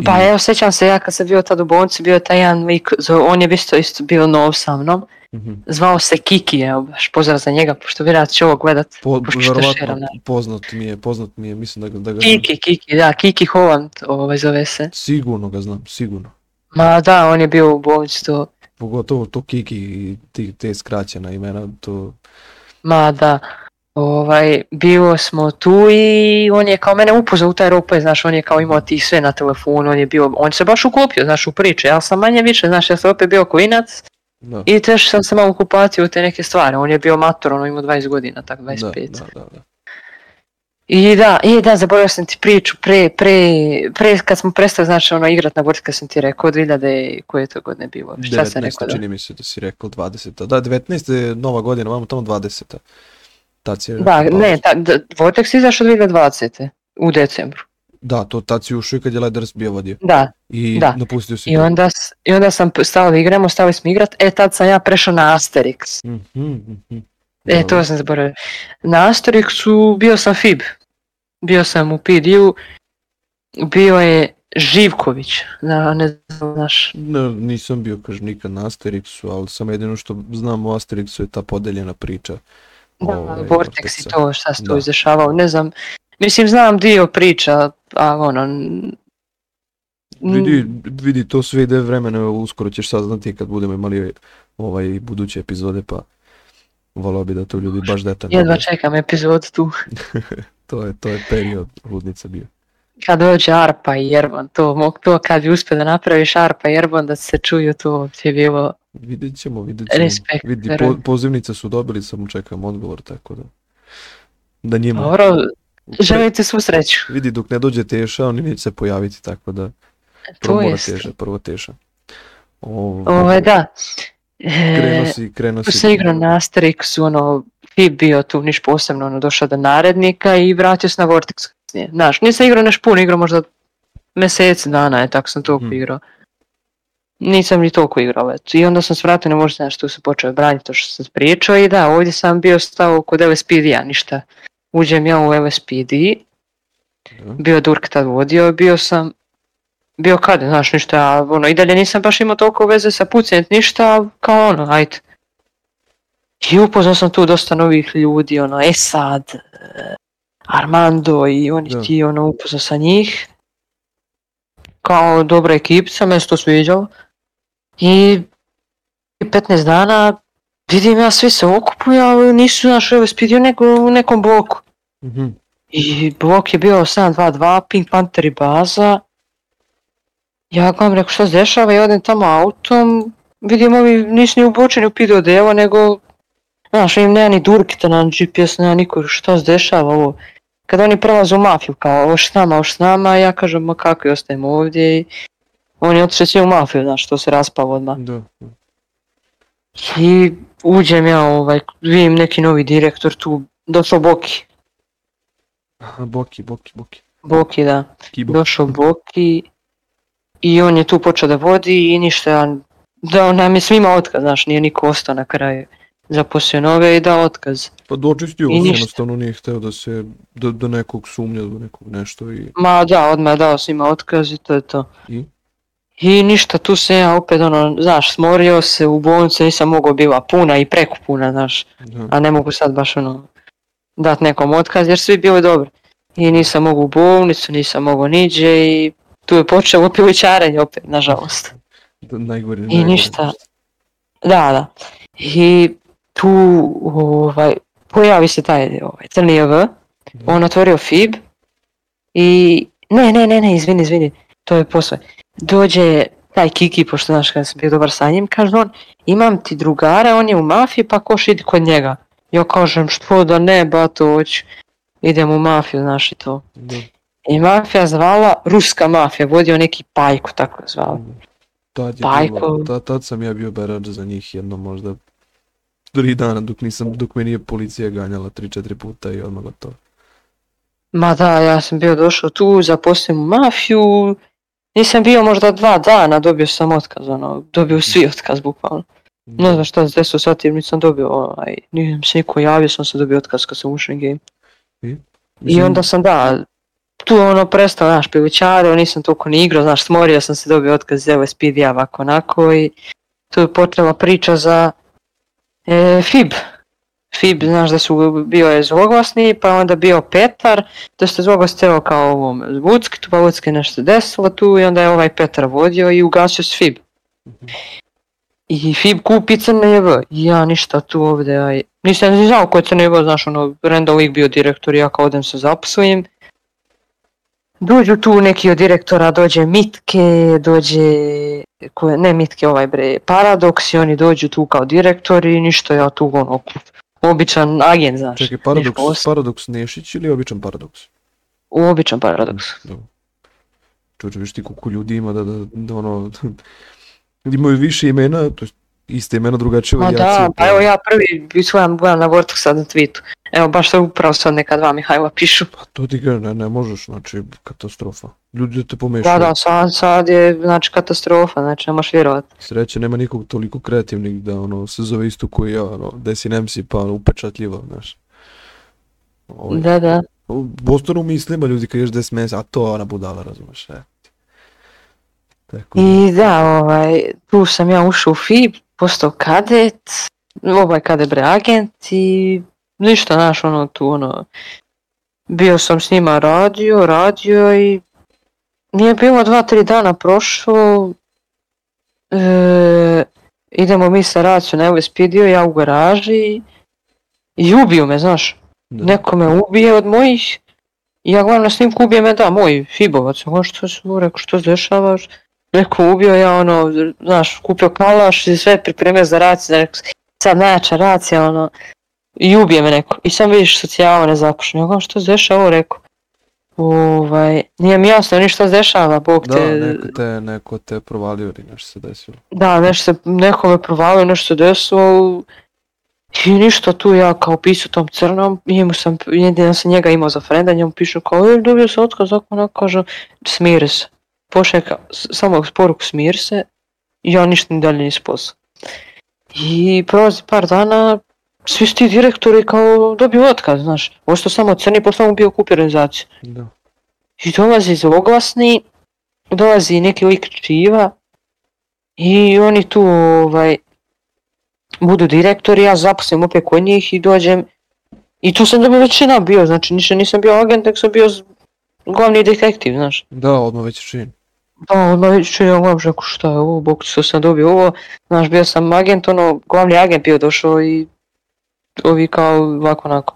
Pa I... evo, sjećam se ja kad sam bio tad u bolnici, bio je taj jedan lik, on je isto, isto bio nov sa mnom. Mm-hmm. Zvao se Kiki, evo baš pozdrav za njega, pošto vjerojatno će ovo gledat. Po, verovatno, da. poznat mi je, poznat mi je, mislim da ga, da ga Kiki, znam. Kiki, da, Kiki Holland ovaj, zove se. Sigurno ga znam, sigurno. Ma da, on je bio u bolnici to. Pogotovo to Kiki i te skraćena imena, to... Ma da. Ovaj, bilo smo tu i on je kao mene upoznao u taj roleplay, pa znaš, on je kao imao ti sve na telefonu, on je bio, on se baš uklopio, znaš, u priče, ja sam manje više, znaš, ja sam opet bio klinac no. Da. i teš sam se malo kupatio u te neke stvari, on je bio mator, on imao 20 godina, tak 25. Da, da, da, da, I da, i da, zaboravio sam ti priču, pre, pre, pre kad smo prestali, znaš, ono, igrat na borci, kad sam ti rekao, 2000, koje to godine bilo, šta sam rekao? 19, da? čini mi se da si rekao 20, da, 19 je nova godina, vamo tamo 20 Tad da, je da, ne, ta, da, Vortex izašao 2020. u decembru. Da, to tad si ušao i kad je Leders bio vodio. Da, I da. napustio si I to. onda, I onda sam stao da igramo, stali smo igrat, e tad sam ja prešao na Asterix. Mm -hmm, mm -hmm. E, to sam zaboravio. Na Asterixu bio sam FIB. Bio sam u PD-u. Bio je Živković. Da, ne znaš. Ne, nisam bio kaž nikad na Asterixu, ali sam jedino što znam o Asterixu je ta podeljena priča. Da, ovaj, da, Vortex i da. to šta se tu da. izdešavao, ne znam. Mislim, znam dio priča, a ono... Vidi, vidi, to sve ide vremena, uskoro ćeš saznati kad budemo imali ovaj buduće epizode, pa volao bi da to ljudi baš detaljno... Jedva čekam epizodu tu. to, je, to je period ludnica bio kad dođe Arpa i Jerbon, to, to kad bi uspio da napraviš Arpa i Jerbon da se čuju, to bi bilo Vidjet ćemo, vidjet ćemo. Respekt, Vidi, da po, pozivnice su dobili, samo čekam odgovor, tako da. Da njima... Dobro, želite svu sreću. Vidi, dok ne dođe Teša, oni neće se pojaviti, tako da... E, prvo mora Teša, prvo Teša. Ovo, ovaj- ovaj, da. Krenuo e, si, krenuo si. se igrom na Asterixu, ono, ti bio tu niš posebno, ono, došao do narednika i vratio se na Vortexu kasnije. Znaš, nisam igrao neš puno, igrao možda mjeseci dana, je, tako sam toliko hmm. igrao. Nisam ni toliko igrao, eto. I onda sam svratio, ne možda znaš, tu se počeo braniti to što sam pričao i da, ovdje sam bio stao kod LSPD-a, ništa. Uđem ja u LSPD, hmm. Da. bio Durk tad vodio, bio sam, bio kad, znaš, ništa, ono, i dalje nisam baš imao toliko veze sa pucanjem, ništa, kao ono, ajde. I upoznao sam tu dosta novih ljudi, ono, e sad, Armando i oni da. ti ono upoznao sa njih. Kao dobra ekipica, me se to sviđalo. I 15 dana vidim ja svi se okupuju, ali nisu naš LSPD nego u nekom bloku. Mhm. Mm I blok je bio 7-2-2, Pink Panther i baza. Ja gledam rekao šta se dešava i odem tamo autom, vidim ovi nisu ni obučeni u pido delo, nego Znaš, im nema ni durkita na GPS, nema niko, šta se dešava ovo kad oni prelaze u mafiju, kao oš s nama, oš s nama, ja kažem ma kako i ostajemo ovdje i oni otišli svi u mafiju, znaš, to se raspao odmah. Da. I uđem ja, ovaj, vidim neki novi direktor tu, došao Boki. Aha, Boki, Boki, Boki. Boki, da. Kibo. Došao Boki i on je tu počeo da vodi i ništa, da on nam je svima otkaz, znaš, nije niko ostao na kraju zaposlenove i da otkaz. Pa dočistio vas jednostavno nije hteo da se, da, da nekog sumnja, da nekog nešto i... Ma da, odmah dao svima otkaz i to je to. I? I ništa, tu se ja opet ono, znaš, smorio se u bolnicu, nisam mogao bila puna i preko puna, znaš, da. a ne mogu sad baš ono dat nekom otkaz jer svi bilo dobro. I nisam mogao u bolnicu, nisam mogao niđe i tu je počelo opiličarenje opet, nažalost. Da, najgore, najgore. I ništa, da, da. I tu ovaj, pojavi se taj ovaj, crni JV, mhm. on otvorio FIB i ne, ne, ne, ne, izvini, izvini, to je posve. Dođe taj Kiki, pošto znaš kada sam bio dobar sa njim, kaže on, imam ti drugara, on je u mafiji, pa koš idi kod njega. Ja kažem, što da ne, bato, hoć, idem u mafiju, znaš i to. Da. I mafija zvala, ruska mafija, vodio neki pajku, tako je zvala. Da. Tad, je Pajko. Bilo, tad, tad sam ja bio berač za njih jedno možda tri dana dok nisam, dok me nije policija ganjala 3-4 puta i odmah gotovo. Ma da, ja sam bio došao tu, zaposlio u mafiju, nisam bio možda dva dana, dobio sam otkaz, ono, dobio svi otkaz bukvalno. Ne da. znam šta se desilo sa tim, nisam dobio, onaj, nisam se niko javio, sam se dobio otkaz kad sam ušao game. I? Mislim... I onda sam, da, tu ono prestao, znaš, piličareo, nisam toliko ni igrao, znaš, smorio sam se, dobio otkaz iz LSPD-a onako i tu je počela priča za E, Fib. Fib, znaš da su, bio je zloglasni, pa onda bio Petar, to da ste zloglas teo kao ovom Vuck, tu pa Vuck je nešto desilo tu i onda je ovaj Petar vodio i ugasio s Fib. I Fib kupi crne jebe, ja ništa tu ovde, aj, nisam ni znao ko je crne jebe, znaš ono, Randall League bio direktor, ja kao odem se zaposlim. Dođu tu neki od direktora, dođe Mitke, dođe koje, ne Mitke ovaj bre, paradoks i oni dođu tu kao direktori i ništa ja tu ono, običan agent, znaš. Čekaj, paradoks, Niš, paradoks Nešić ili običan paradoks? U običan paradoks. Mm, dobro. Čovječe, viš ti koliko ljudi ima da, da, da ono, imaju više imena, to je iste imena drugačije varijacije. Da, pa, pa evo ja prvi isvojam Bojana Vortuksa na tweetu. Evo baš to upravo sad neka dva Mihajla pišu. Pa to ti ga ne, ne možeš, znači katastrofa ljudi da te pomešaju. Da, da, sad, sad je znači katastrofa, znači ne možeš vjerovat. Sreće nema nikog toliko kreativnih da ono se zove isto koji ja, ono, Desi nemci pa ono, upečatljivo, znaš. Ovaj, da, da. Bostonu mislima ljudi kad ješ Desi MC, a to ona budala, razumeš, e. Tako. I da, da ovaj, tu sam ja ušao u FIB, postao kadet, ovaj kadet bre agent i ništa, znaš, ono, tu ono, bio sam s njima radio, radio i Nije bilo dva, tri dana prošlo. E, idemo mi sa Racio na Speedio, ja u garaži. I ubio me, znaš. Da. Neko me ubije od mojih. I ja gledam na snimku, ubije me, da, moj Fibovac. Ono što se mu rekao, što se dešava? Neko ubio, ja ono, znaš, kupio kalaš i sve pripremio za Racio. Rekao, sad najjača Racija, ono. I ubije me neko. I sam vidiš socijalno nezapošljeno. Ja gledam što se dešava, ovo rekao. Ovaj, nije mi jasno ništa se dešava, Bog da, te... Da, neko te, neko te provalio ili nešto se desilo. Da, nešto se, neko me provalio, nešto se desilo. I ništa tu ja kao pisu tom crnom, njemu sam, jedin sam njega imao za frenda, njemu pišu kao, e, dobio se otkaz, ako ona kaže, smiri se. Pošeka, samo poruku smiri se, ja ništa ni dalje nisam posao. I prolazi par dana, svi su ti direktori kao dobiju otkaz, znaš. Ovo što samo crni, pošto mu bio kupi organizaciju. Da. I dolazi zloglasni, dolazi neki lik čiva i oni tu ovaj, budu direktori, ja zaposlim opet kod njih i dođem i tu sam da bi većina bio, znači ništa nisam bio agent, nego sam bio glavni detektiv, znaš. Da, odmah već čin. Da, odmah već čin, ja šta je ovo, bok što sam dobio ovo, znaš, bio sam agent, ono, glavni agent bio došao i ovi kao ovako onako.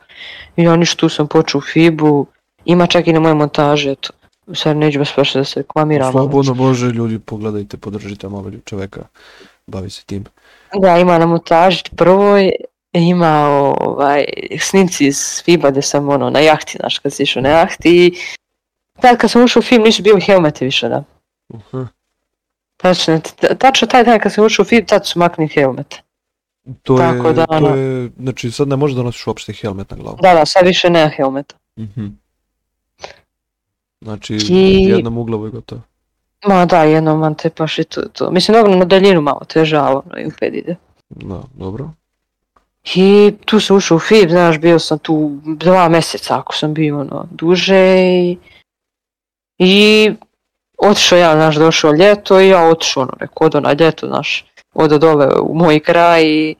I oni što sam počeo u Fibu, ima čak i na moje montaže, eto. Sad neću vas baš da se klamiram. Slobodno Bože, ljudi, pogledajte, podržite malo čoveka, bavi se tim. Da, ima na montaži prvoj, ima ovaj, snimci iz Fiba gde sam ono, na jahti, znaš, kad si išao na jahti i tad da, kad sam ušao u film nisu bili helmete više, da. Uh -huh. Tačno, tačno taj dan kad sam ušao u film, tad su makni helmete. To Tako je, da, to je, znači sad ne možeš da nosiš uopšte helmet na glavu. Da, da, sad više nema helmeta. Mhm. Znači, I... jednom u glavu je gotovo. Ma da, jednom antepaš i to, to. Mislim, dobro, na daljinu malo težava, no i uped ide. Da, dobro. I tu sam ušao u FIB, znaš, bio sam tu dva meseca ako sam bio, ono, duže i... I otišao ja, znaš, došao ljeto i ja otišao, ono, rekao, odo na ljeto, znaš, odo dole u moj kraj i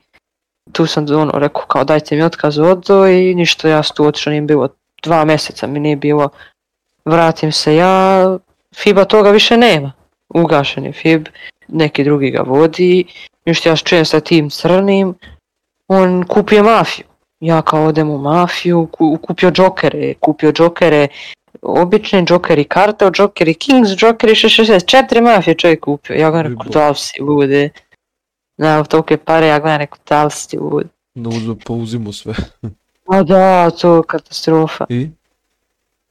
tu sam ono rekao kao dajte mi otkaz odo i ništa ja tu otišao nije bilo dva meseca mi nije bilo vratim se ja FIBA toga više nema ugašen je FIB neki drugi ga vodi ništa ja čujem sa tim crnim on kupio mafiju ja kao odem u mafiju kupio džokere kupio džokere obični džokeri karte, džokeri Joker i Kings, Joker i četiri mafije čovjek kupio. Ja ga rekao, da si lude ne, tolike pare, ja gledam neku talstiju. Da no, uzme, pa uzimu sve. A da, to je katastrofa. I?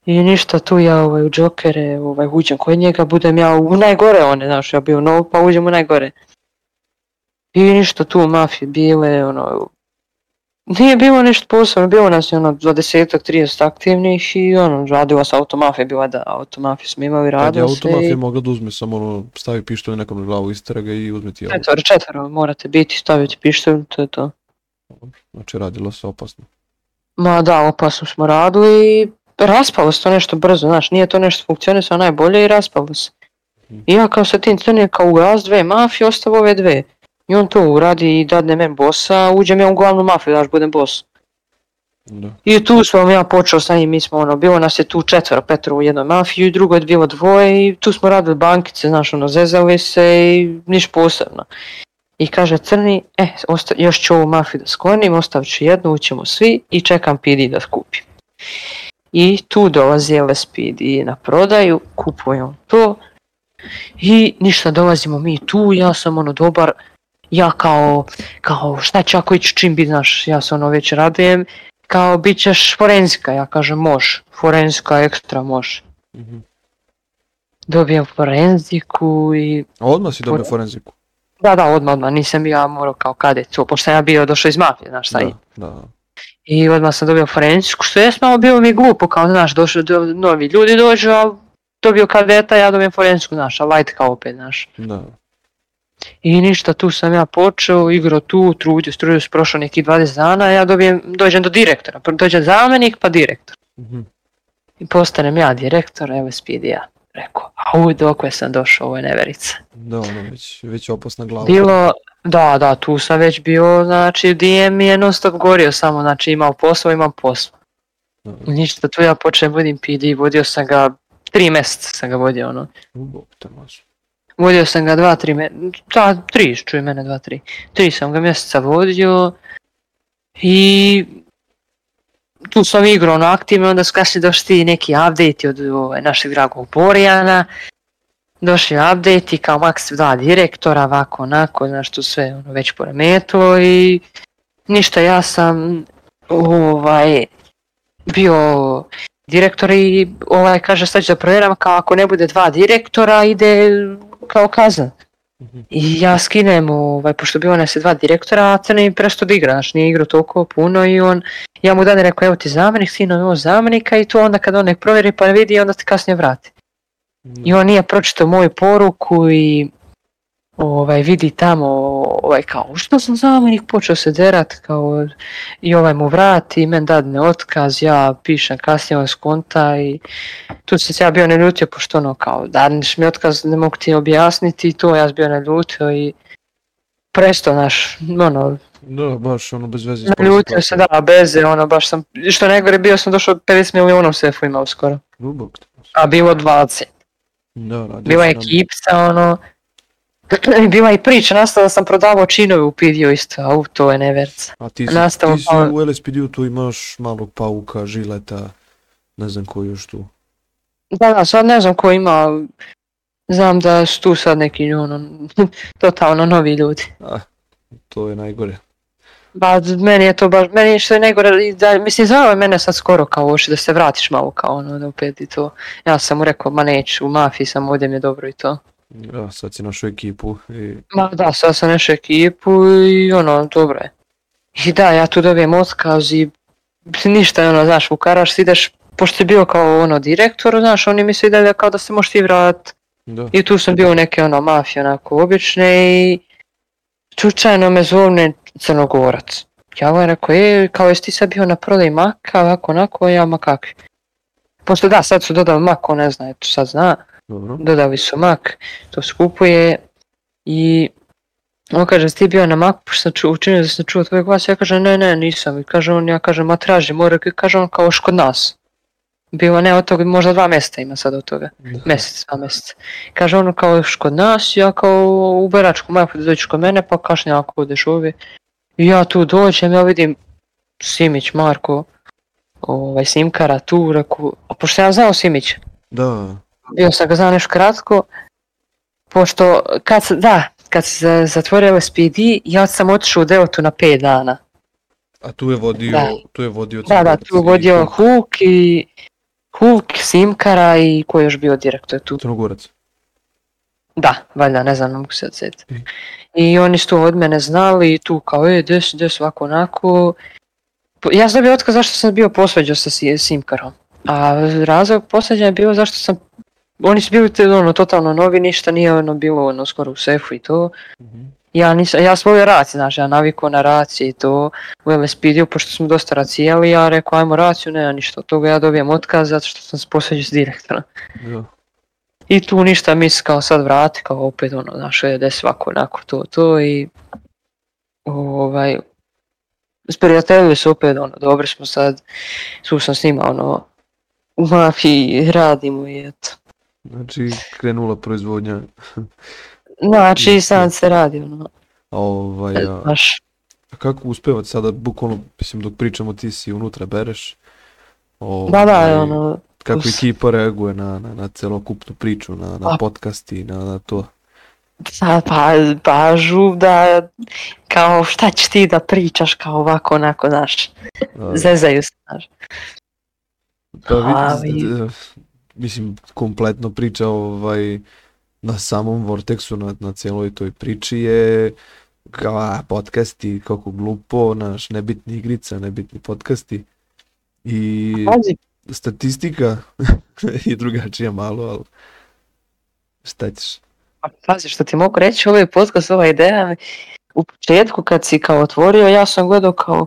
I ništa tu ja ovaj, u džokere ovaj, uđem kod njega, budem ja u najgore one, znaš, ja bio nov, pa uđem u najgore. I ništa tu mafije bile, ono, Nije bilo ništa posebno, bilo nas je ono 20-ak, 30 aktivnih i ono, radila se automafija, bila da automafiju smo imali, radila se. Kad je automafija i... mogla da uzme samo ono, stavi pištolj nekom na glavu, istraga i uzme ti auto. Četvoro, četvoro morate biti, staviti pištolj, to je to. Znači radilo se opasno. Ma da, opasno smo radili i raspalo se to nešto brzo, znaš, nije to nešto funkcionisalo najbolje i raspalo se. Mhm. I ja kao sa tim trenirao kao ugas dve mafije, ostavo ove dve. I on to uradi i dadne men bossa, uđem ja u glavnu mafiju, daš budem boss. Da. I tu smo ja počeo sa njim, mi smo ono, bilo nas je tu četvr Petro u jednoj mafiji, drugo je bilo dvoje i tu smo radili bankice, znaš ono, zezali se i niš posebno. I kaže Crni, e, eh, osta- još ću ovu mafiju da sklonim, ostavit ću jednu, ućemo svi i čekam PD da kupim. I tu dolazi LSPD na prodaju, kupujem to i ništa, dolazimo mi tu, ja sam ono dobar, ja kao, kao šta će ako iću čim bi, znaš, ja se ono već radujem, kao bit ćeš forenska, ja kažem moš, forenska ekstra moš. Mm-hmm. Dobijem forenziku i... A odmah si dobio forenziku? Da, da, odmah, odmah, nisam ja morao kao kade to, pošto ja bio došao iz mafije, znaš šta da, i... Da. I odmah sam dobio forenziku, što je malo bilo mi glupo, kao znaš, došli do, novi ljudi dođu, a dobio kadeta, ja dobijem forenziku, znaš, a light kao opet, znaš. Da. I ništa, tu sam ja počeo, igrao tu, trudio, trudio se prošao neki 20 dana, ja dobijem, dođem do direktora, dođe zamenik pa direktor. Mm-hmm. I postanem ja direktor LSPD-a. Rekao, a u dok sam došao, ovo je neverica. Da, ono, već, već opasna glava. Bilo, da, da, tu sam već bio, znači DM je non stop gorio samo, znači imao posao, imam posao. Mm-hmm. Ništa, tu ja počnem budim PD, vodio sam ga, tri mjeseca sam ga vodio, ono. Ubog, te maš. Vodio sam ga dva, tri, me, ta, tri, čuj mene, dva, tri. Tri sam ga mjeseca vodio i tu sam igrao na aktivno, onda su kasnije došli neki update od ove, ovaj, našeg dragog Borijana. Došli update i kao Max dva direktora, ovako, onako, znaš tu sve ono, već poremetilo i ništa, ja sam ovaj, bio direktor i ovaj kaže sad ću da provjeram kao ako ne bude dva direktora ide kao kazan. Mhm. I ja skinem, ovaj, pošto bi ona se dva direktora, a Crni presto da igra, znači nije igrao toliko puno i on, ja mu dan rekao, evo ti zamenik, sino je zamenika i to onda kad on nek provjeri pa vidi, onda te kasnije vrati. I da. on nije pročitao moju poruku i ovaj, vidi tamo, ovaj, kao, što sam zamjenik, počeo se derat, kao, i ovaj mu vrati, men dadne otkaz, ja pišem kasnije on skonta i tu se ja bio naljutio, pošto ono, kao, dadneš mi otkaz, ne mogu ti objasniti i to, ja sam bio naljutio i presto, naš, ono, da, baš, ono, bez veze. Naljutio se, da, beze, ono, baš sam, što najgore bio sam došao 50 miliona u sefu imao skoro. Lubog. A bilo 20. Da, Bila je kipca, ono, Dakle, bila i priča, nastala sam prodavao činove u piviju isto, a u to je neverca. A ti, si, ti si u LSPDU tu imaš malog pauka, žileta, ne znam koji još tu. Da, da, sad ne znam ko ima, znam da su tu sad neki ono, totalno novi ljudi. Ah, to je najgore. Ba, meni je to baš, meni je što je najgore, da, mislim, zvao je mene sad skoro kao oši da se vratiš malo kao ono, da opet i to. Ja sam mu rekao, ma neću, u mafiji sam, ovdje mi je dobro i to. Ja, da, sad si našao ekipu i... Ma da, sad sam našao ekipu i ono, dobro je. I da, ja tu dobijem otkaz i ništa, ono, znaš, u karaš ideš, pošto je bio kao ono direktor, znaš, oni misle da, da kao da se možeš ti vrat. Da. I tu sam bio u neke ono mafije onako obične i slučajno me zovne Crnogorac. Ja mu rekao, e, kao jesi ti sad bio na prodaj maka, ovako onako, ja ma kakvi. Pošto da, sad su dodali mako, ne zna, eto sad zna. Dobro. Dodali su mak, to skupuje i on kaže, ti bio na maku, pošto sam ču, učinio da sam čuo tvoj glas, ja kažem, ne, ne, nisam. I kaže on, ja kažem, ma traži, mora, kaže on, kao još kod nas. Bilo ne od toga, možda dva mesta ima sad od toga. Da. Mjesec, dva mjeseca. Kaže ono kao još kod nas, ja kao u Beračku, maja pa da dođeš kod mene, pa kašnje ako budeš ovi. I ja tu dođem, ja vidim Simić, Marko, ovaj, Simkara tu, reku, a pošto ja znao Simića. Da još ako znam nešto kratko, pošto kad se, da, kad se zatvorio SPD, ja sam otišao u Deltu na 5 dana. A tu je vodio, da. tu je vodio Da, da, tu je vodio Hulk i Hulk, Simkara i ko je još bio direktor tu? Crnogorac. Da, valjda, ne znam, mogu se odsjetiti. I? oni su to od mene znali i tu kao, e, des, des, ovako, onako. Ja sam dobio otkaz zašto sam bio posveđao sa Simkarom. A razlog posveđanja je bio zašto sam oni su bili te, ono, totalno novi, ništa nije ono bilo ono skoro u sefu i to. Mm-hmm. Ja nisam, ja svoje raci, znaš, ja navikao na raci i to u LSPD-u, pošto smo dosta racijali, ja rekao ajmo raciju, nema ništa od toga, ja dobijem otkaz zato što sam se s direktora. Yeah. I tu ništa mis kao sad vrati, kao opet ono, znaš, je svako onako to, to i ovaj, sprijateljili su opet, ono, dobro smo sad, tu sam s njima, ono, u mafiji radimo i eto. Znači, krenula proizvodnja. znači, sad se radi, ono. A ovaj, a, a kako uspevate sada, bukvalno, mislim, dok pričamo ti si unutra bereš? Ovaj, da, da, ono... Kako us... ekipa reaguje na, na, na celokupnu priču, na, na a... podcast i na, na to? Da, pa, pa žub da, kao šta ćeš ti da pričaš, kao ovako, onako, znaš, zezaju se, znaš. Da, vidi, e, mislim, kompletno priča ovaj, na samom Vortexu, na, na cijeloj toj priči je kao a, podcasti, kako glupo, naš nebitni igrica, nebitni podcasti i statistika je drugačija malo, ali šta ćeš? Pa, pazi, što ti mogu reći, ovaj podcast, ova ideja, u početku kad si kao otvorio, ja sam gledao kao,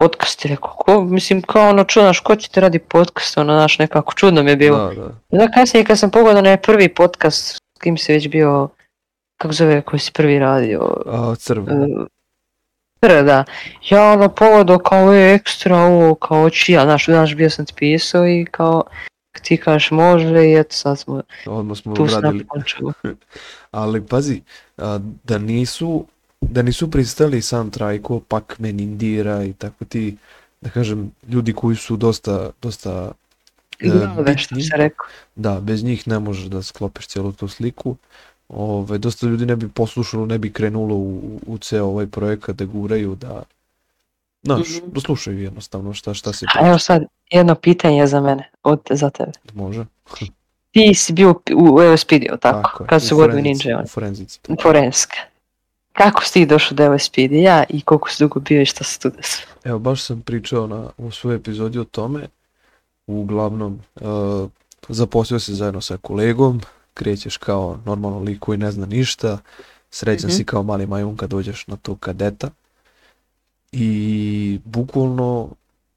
podcast i rekao, ko, mislim kao ono čudno, ko će te radi podcast, ono naš nekako čudno mi je bilo. Da, da. da kasnije kad sam pogledao na prvi podcast, s kim se već bio, kako zove, koji si prvi radio? A, crve. Uh, crve, da. Ja ono pogledao kao je ekstra, ovo, kao oči, ja, znaš, znaš, bio sam ti pisao i kao, ti kažeš može i eto sad smo smo tu Ali pazi, da nisu da nisu pristali sam Trajko, Pakmen, Indira i tako ti, da kažem, ljudi koji su dosta, dosta Znao da, što se rekao. Da, bez njih ne možeš da sklopiš cijelu tu sliku. Ove, dosta ljudi ne bi poslušalo, ne bi krenulo u, u ceo ovaj projekat da guraju, da Znaš, mm -hmm. slušaju jednostavno šta, šta se... A evo sad, jedno pitanje za mene, od, za tebe. Da može. Ti si bio u, u EOS tako? tako je, kad su vodili ninja. U forenzici. Forenska. Kako si ti došao do lspd ja i koliko si dugo bio i šta se tu desilo? Evo, baš sam pričao na, u svojoj epizodi o tome. Uglavnom, e, zaposlio se zajedno sa kolegom, krećeš kao normalno lik koji ne zna ništa, srećan mm -hmm. si mhm. kao mali majun kad dođeš na to kadeta i bukvalno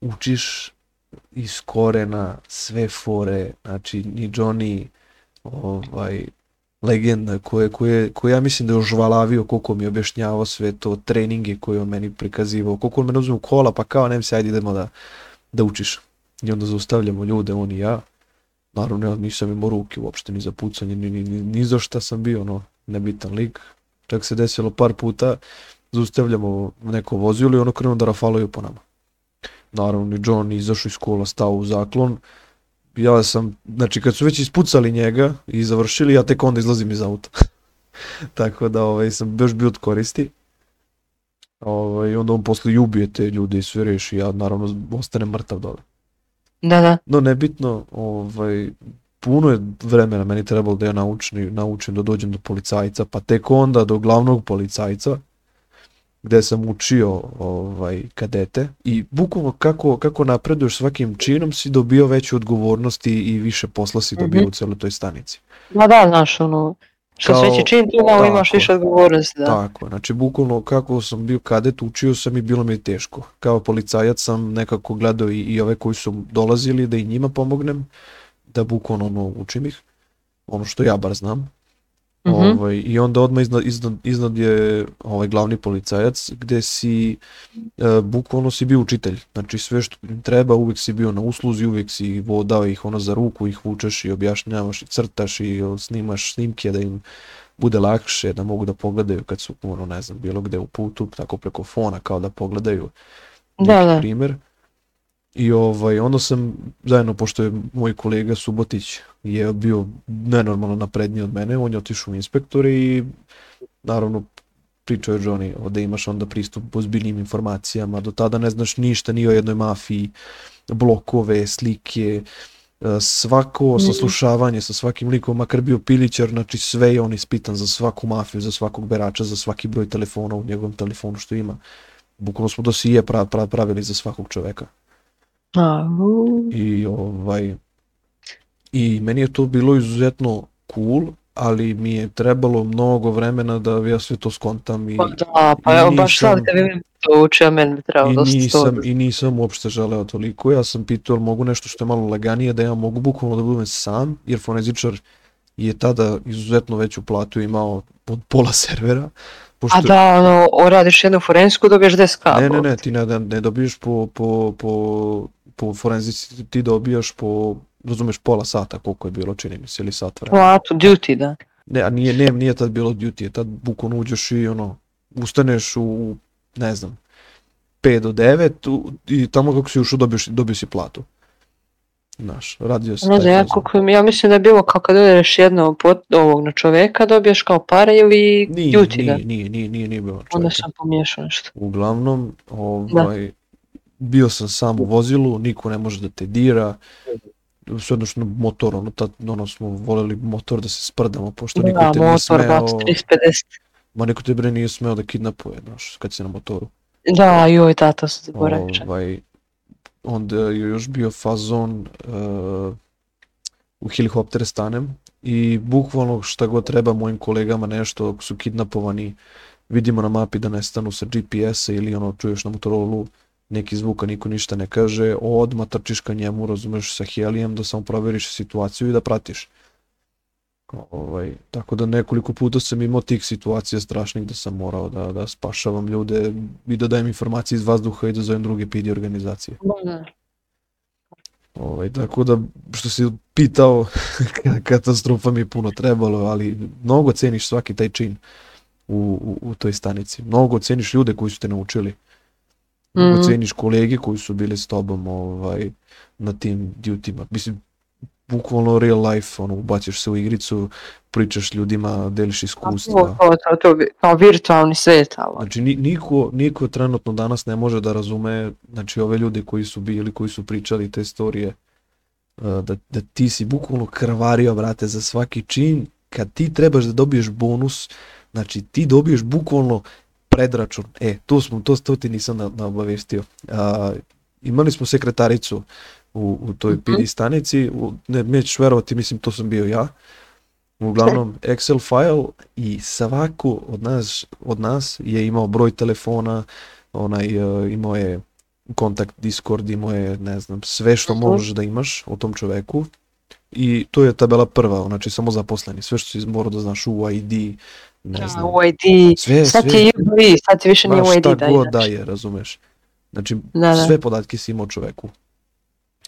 učiš iz korena sve fore, znači ni Johnny ovaj, legenda koje, koje, koje ja mislim da je ožvalavio koliko mi je objašnjavao sve to, treninge koje on meni prikazivao, koliko on mene uzme u kola pa kao nem ajde idemo da, da učiš. I onda zaustavljamo ljude, on i ja. Naravno ja nisam imao ruke uopšte ni za pucanje, ni, ni, ni, ni za šta sam bio, ono, nebitan lik. Čak se desilo par puta, zaustavljamo neko vozilo i ono krenuo da rafalaju po nama. Naravno ni John izašao iz kola, stao u zaklon, ja sam, znači kad su već ispucali njega i završili, ja tek onda izlazim iz auta. Tako da ovaj, sam baš bio od koristi. Ovaj, onda on posle ubije te ljude i sve reši, ja naravno ostane mrtav dole. Da, da. No nebitno, ovaj, puno je vremena meni trebalo da ja naučim, naučim da dođem do policajca, pa tek onda do glavnog policajca gde sam učio ovaj, kadete i bukvalno kako, kako napreduješ svakim činom si dobio veću odgovornost i više posla si dobio mm -hmm. u celoj toj stanici. Da, da, znaš, ono, što kao, sveći čin ti malo imaš više odgovornosti. Da. Tako, znači bukvalno kako sam bio kadet učio sam i bilo mi je teško. Kao policajac sam nekako gledao i, i ove koji su dolazili da i njima pomognem, da bukvalno ono, učim ih, ono što ja bar znam -hmm. ovaj, I onda odmah iznad, iznad, iznad je ovaj glavni policajac gde si e, bukvalno si bio učitelj. Znači sve što im treba uvek si bio na usluzi, uvek si vodao ih ono za ruku, ih vučeš i objašnjavaš i crtaš i snimaš snimke da im bude lakše, da mogu da pogledaju kad su ono ne znam bilo gde u putu, tako preko fona kao da pogledaju da, da. primer. Da I ovaj, onda sam zajedno, pošto je moj kolega Subotić je bio nenormalno napredniji od mene, on je otišao u inspektore i naravno pričao je Johnny da imaš onda pristup ozbiljnim informacijama, do tada ne znaš ništa ni o jednoj mafiji, blokove, slike, e, svako saslušavanje sa svakim likom, makar bio pilićar, znači sve je on ispitan za svaku mafiju, za svakog berača, za svaki broj telefona u njegovom telefonu što ima. Bukvalno smo dosije pravili za svakog čoveka. I ovaj i meni je to bilo izuzetno cool, ali mi je trebalo mnogo vremena da ja sve to skontam i Pa da, pa evo baš sad kad vidim to uči, a meni bi trebalo i dosta nisam, toga. I nisam uopšte želeo toliko, ja sam pitao jel mogu nešto što je malo laganije, da ja mogu bukvalno da budem sam, jer fonezičar je tada izuzetno veću platu imao od pola servera, Pošto... A da, ono, radiš jednu forensku, dobiješ 10k. Ne, ne, ne, ti ne, ne dobiješ po, po, po, po forenzici, ti dobijaš po, razumeš, pola sata koliko je bilo, čini mi se, ili sat vremena. Pola to duty, da. Ne, a nije, ne, nije tad bilo duty, je tad bukvalno uđeš i ono, ustaneš u, ne znam, 5 do 9 u, i tamo kako si ušao dobiješ, dobio si platu. Znaš, radio se... Ne znam, ja, koliko, ja mislim da je bilo kao kad udereš jedno pot, ovog na čoveka, dobiješ kao pare ili nije, jutida. Nije, nije, nije, nije, nije bilo čoveka. Onda sam pomiješao nešto. Uglavnom, ovaj, da. bio sam sam u vozilu, niko ne može da te dira, sve jedno što motor, ono, tad, ono smo voleli motor da se sprdamo, pošto da, niko da, te motor, nije smeo... Da, motor, 350. Ma niko te bre nije smeo da kidnapuje, znaš, kad si na motoru. Da, joj, tata se zaboravio. Ovaj, onda je još bio fazon uh, u helikopter stanem i bukvalno šta god treba mojim kolegama nešto, ako su kidnapovani, vidimo na mapi da nestanu sa GPS-a ili ono čuješ na Motorolu neki zvuka, niko ništa ne kaže, odma trčiš ka njemu, razumeš, sa helijem da samo proveriš situaciju i da pratiš. Ovaj, tako da nekoliko puta sam imao tih situacija strašnih da sam morao da, da spašavam ljude i da dajem informacije iz vazduha i da zovem druge PD organizacije. Da, da. Ovaj, tako da, što si pitao, katastrofa mi je puno trebalo, ali mnogo ceniš svaki taj čin u, u, u toj stanici. Mnogo ceniš ljude koji su te naučili. Mnogo mm. ceniš kolege koji su bili s tobom ovaj, na tim dutima. Mislim, bukvalno real life, ono, ubaciš se u igricu, pričaš ljudima, deliš iskustva. To, to, to, kao virtualni svet, ali. Znači, niko, niko trenutno danas ne može da razume, znači, ove ljude koji su bili, koji su pričali te storije, uh, da, da ti si bukvalno krvario, brate, za svaki čin, kad ti trebaš da dobiješ bonus, znači, ti dobiješ bukvalno predračun. E, to, smo, to, to ti nisam na, na obavestio. A, imali smo sekretaricu, u, u toj mm -hmm. PD stanici, u, ne, nećeš verovati, mislim to sam bio ja, uglavnom Excel file i svaku od nas, od nas je imao broj telefona, onaj, uh, imao je kontakt Discord, imao je, ne znam, sve što mm -hmm. možeš da imaš o tom čoveku, i to je tabela prva, znači samo zaposleni, sve što si morao da znaš u ID, ne da, znam. U ID, sve, sad sve, je UID, sad ti više nije UID da je. Šta god da je, razumeš. Znači, da, da. sve podatke si imao čoveku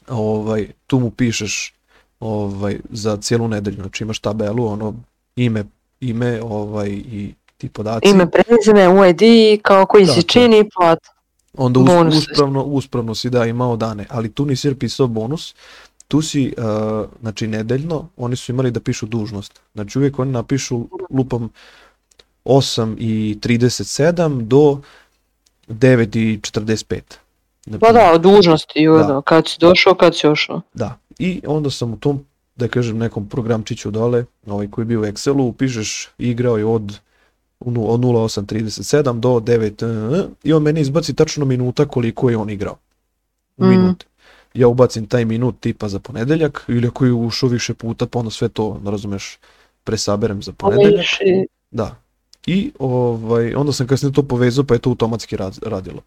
ovaj, tu mu pišeš ovaj, za cijelu nedelju, znači imaš tabelu, ono, ime, ime ovaj, i ti podaci. Ime, prezime, UID, kao koji se čini, pa Onda us, uspravno, uspravno si da imao dane, ali tu nisi jer pisao bonus, tu si, uh, znači nedeljno, oni su imali da pišu dužnost. Znači uvijek oni napišu lupom 8 i 37 do 9 i 45. Pa da, od dužnosti, da. Ono, kad si došao, kad si ošao. Da, i onda sam u tom, da kažem, nekom programčiću dole, ovaj koji je bio u Excelu, upišeš, igrao je od od 0837 do 9 i on meni izbaci tačno minuta koliko je on igrao. Mm. Minute. Ja ubacim taj minut tipa za ponedeljak ili ako je ušao više puta pa onda sve to, razumeš, presaberem za ponedeljak. Da. I ovaj, onda sam kasnije to povezao pa je to automatski radilo.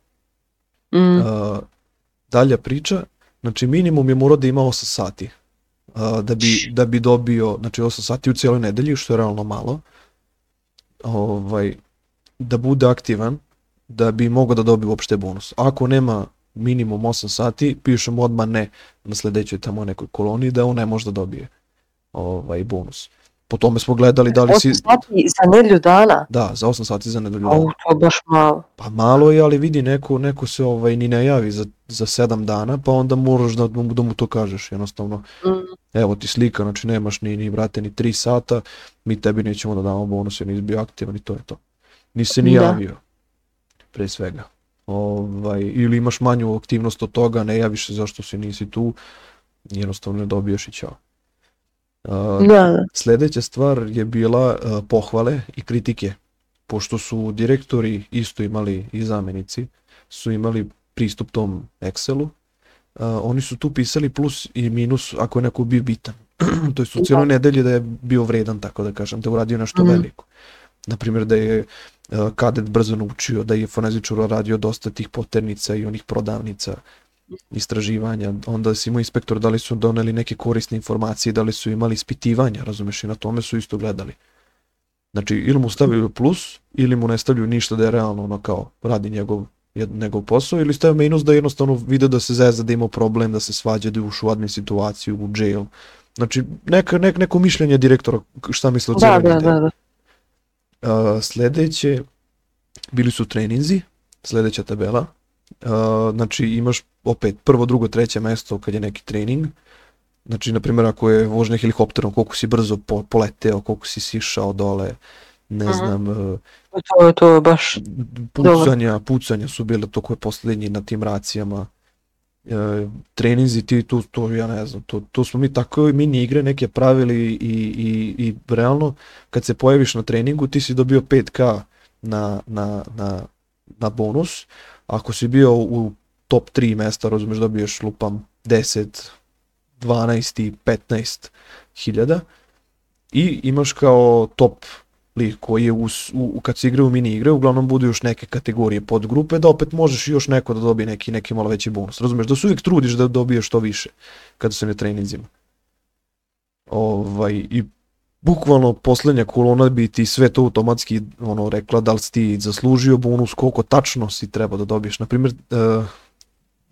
Mm. A, dalja priča, znači minimum je morao da ima 8 sati a, da, bi, da bi dobio znači 8 sati u cijeloj nedelji, što je realno malo. Ovaj, da bude aktivan, da bi mogao da dobije uopšte bonus. Ako nema minimum 8 sati, pišem odmah ne na sledećoj tamo nekoj koloniji da on ne može da dobije ovaj bonus. Po tome smo gledali da li si... 8 sati za nedelju dana? Da, za 8 sati za nedelju dana. Au, to je baš malo. Pa malo je, ali vidi, neko, neko se ovaj, ni ne javi za, za 7 dana, pa onda moraš da, da mu to kažeš, jednostavno. Mm. Evo ti slika, znači nemaš ni, ni brate, ni 3 sata, mi tebi nećemo da damo bonus, jer nisi bio aktivan i to je to. Nisi se ni da. javio, da. pre svega. Ovaj, ili imaš manju aktivnost od toga, ne javiš se zašto se nisi tu, jednostavno ne dobiješ i ćao. Da, da. Sledeća stvar je bila pohvale i kritike, pošto su direktori isto imali i zamenici, su imali pristup tom Excelu, oni su tu pisali plus i minus ako je neko bio bitan. to je u cijeloj da. nedelji da je bio vredan, tako da kažem, da je uradio nešto mm. veliko. Naprimjer, da je kadet brzo naučio, da je fonezičar radio dosta tih poternica i onih prodavnica, istraživanja, onda si imao inspektor da li su doneli neke korisne informacije, da li su imali ispitivanja, razumeš, i na tome su isto gledali. Znači, ili mu stavljaju plus, ili mu ne stavljaju ništa da je realno ono kao radi njegov, jed, njegov posao, ili stavljaju minus da jednostavno vide da se zezda, da ima problem, da se svađa, da ušu u admin situaciju, u jail. Znači, neka, nek, neko mišljenje direktora šta misle o cijelom da, da, da, da, da. Uh, sledeće, bili su treninzi, sledeća tabela, Uh, znači imaš opet prvo, drugo, treće mesto kad je neki trening. Znači, na primjer, ako je vožnja helikopterom, koliko si brzo po, poleteo, koliko si sišao dole, ne mm znam... Uh, to je to baš... Pucanja, Dobar. pucanja su bile to koje posljednji na tim racijama. E, uh, treninzi ti tu, to ja ne znam, to, to smo mi tako mini igre neke pravili i, i, i realno kad se pojaviš na treningu ti si dobio 5k na, na, na, na bonus, ako si bio u top 3 mesta, razumeš, dobiješ lupam 10, 12 i 15 hiljada i imaš kao top lik koji je u, u, kad se igra u mini igre, uglavnom budu još neke kategorije podgrupe, da opet možeš još neko da dobije neki, neki malo veći bonus. Razumeš, da se uvijek trudiš da dobiješ što više kada se na treninzima. Ovaj, I bukvalno poslednja kolona bi ti sve to automatski ono rekla da li si ti zaslužio bonus, koliko tačno si treba da dobiješ. Naprimjer, uh,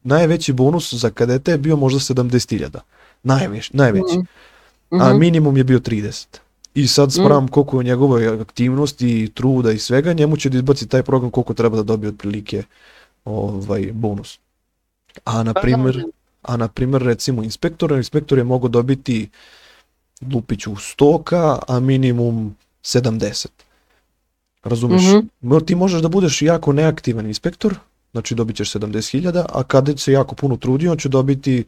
najveći bonus za kadete je bio možda 70.000. Najveć, najveći. Mm -hmm. A mhm. minimum je bio 30. I sad mm. spram koliko je njegove aktivnosti truda i svega, njemu će da izbaci taj program koliko treba da dobije otprilike ovaj bonus. A pa na primer, da, da. a na primer recimo inspektor, inspektor je mogao dobiti uh, lupiću u 100 a minimum 70. Razumeš? Mm -hmm. Ti možeš da budeš jako neaktivan inspektor, znači dobit ćeš 70.000, a kada se jako puno trudi, on će dobiti,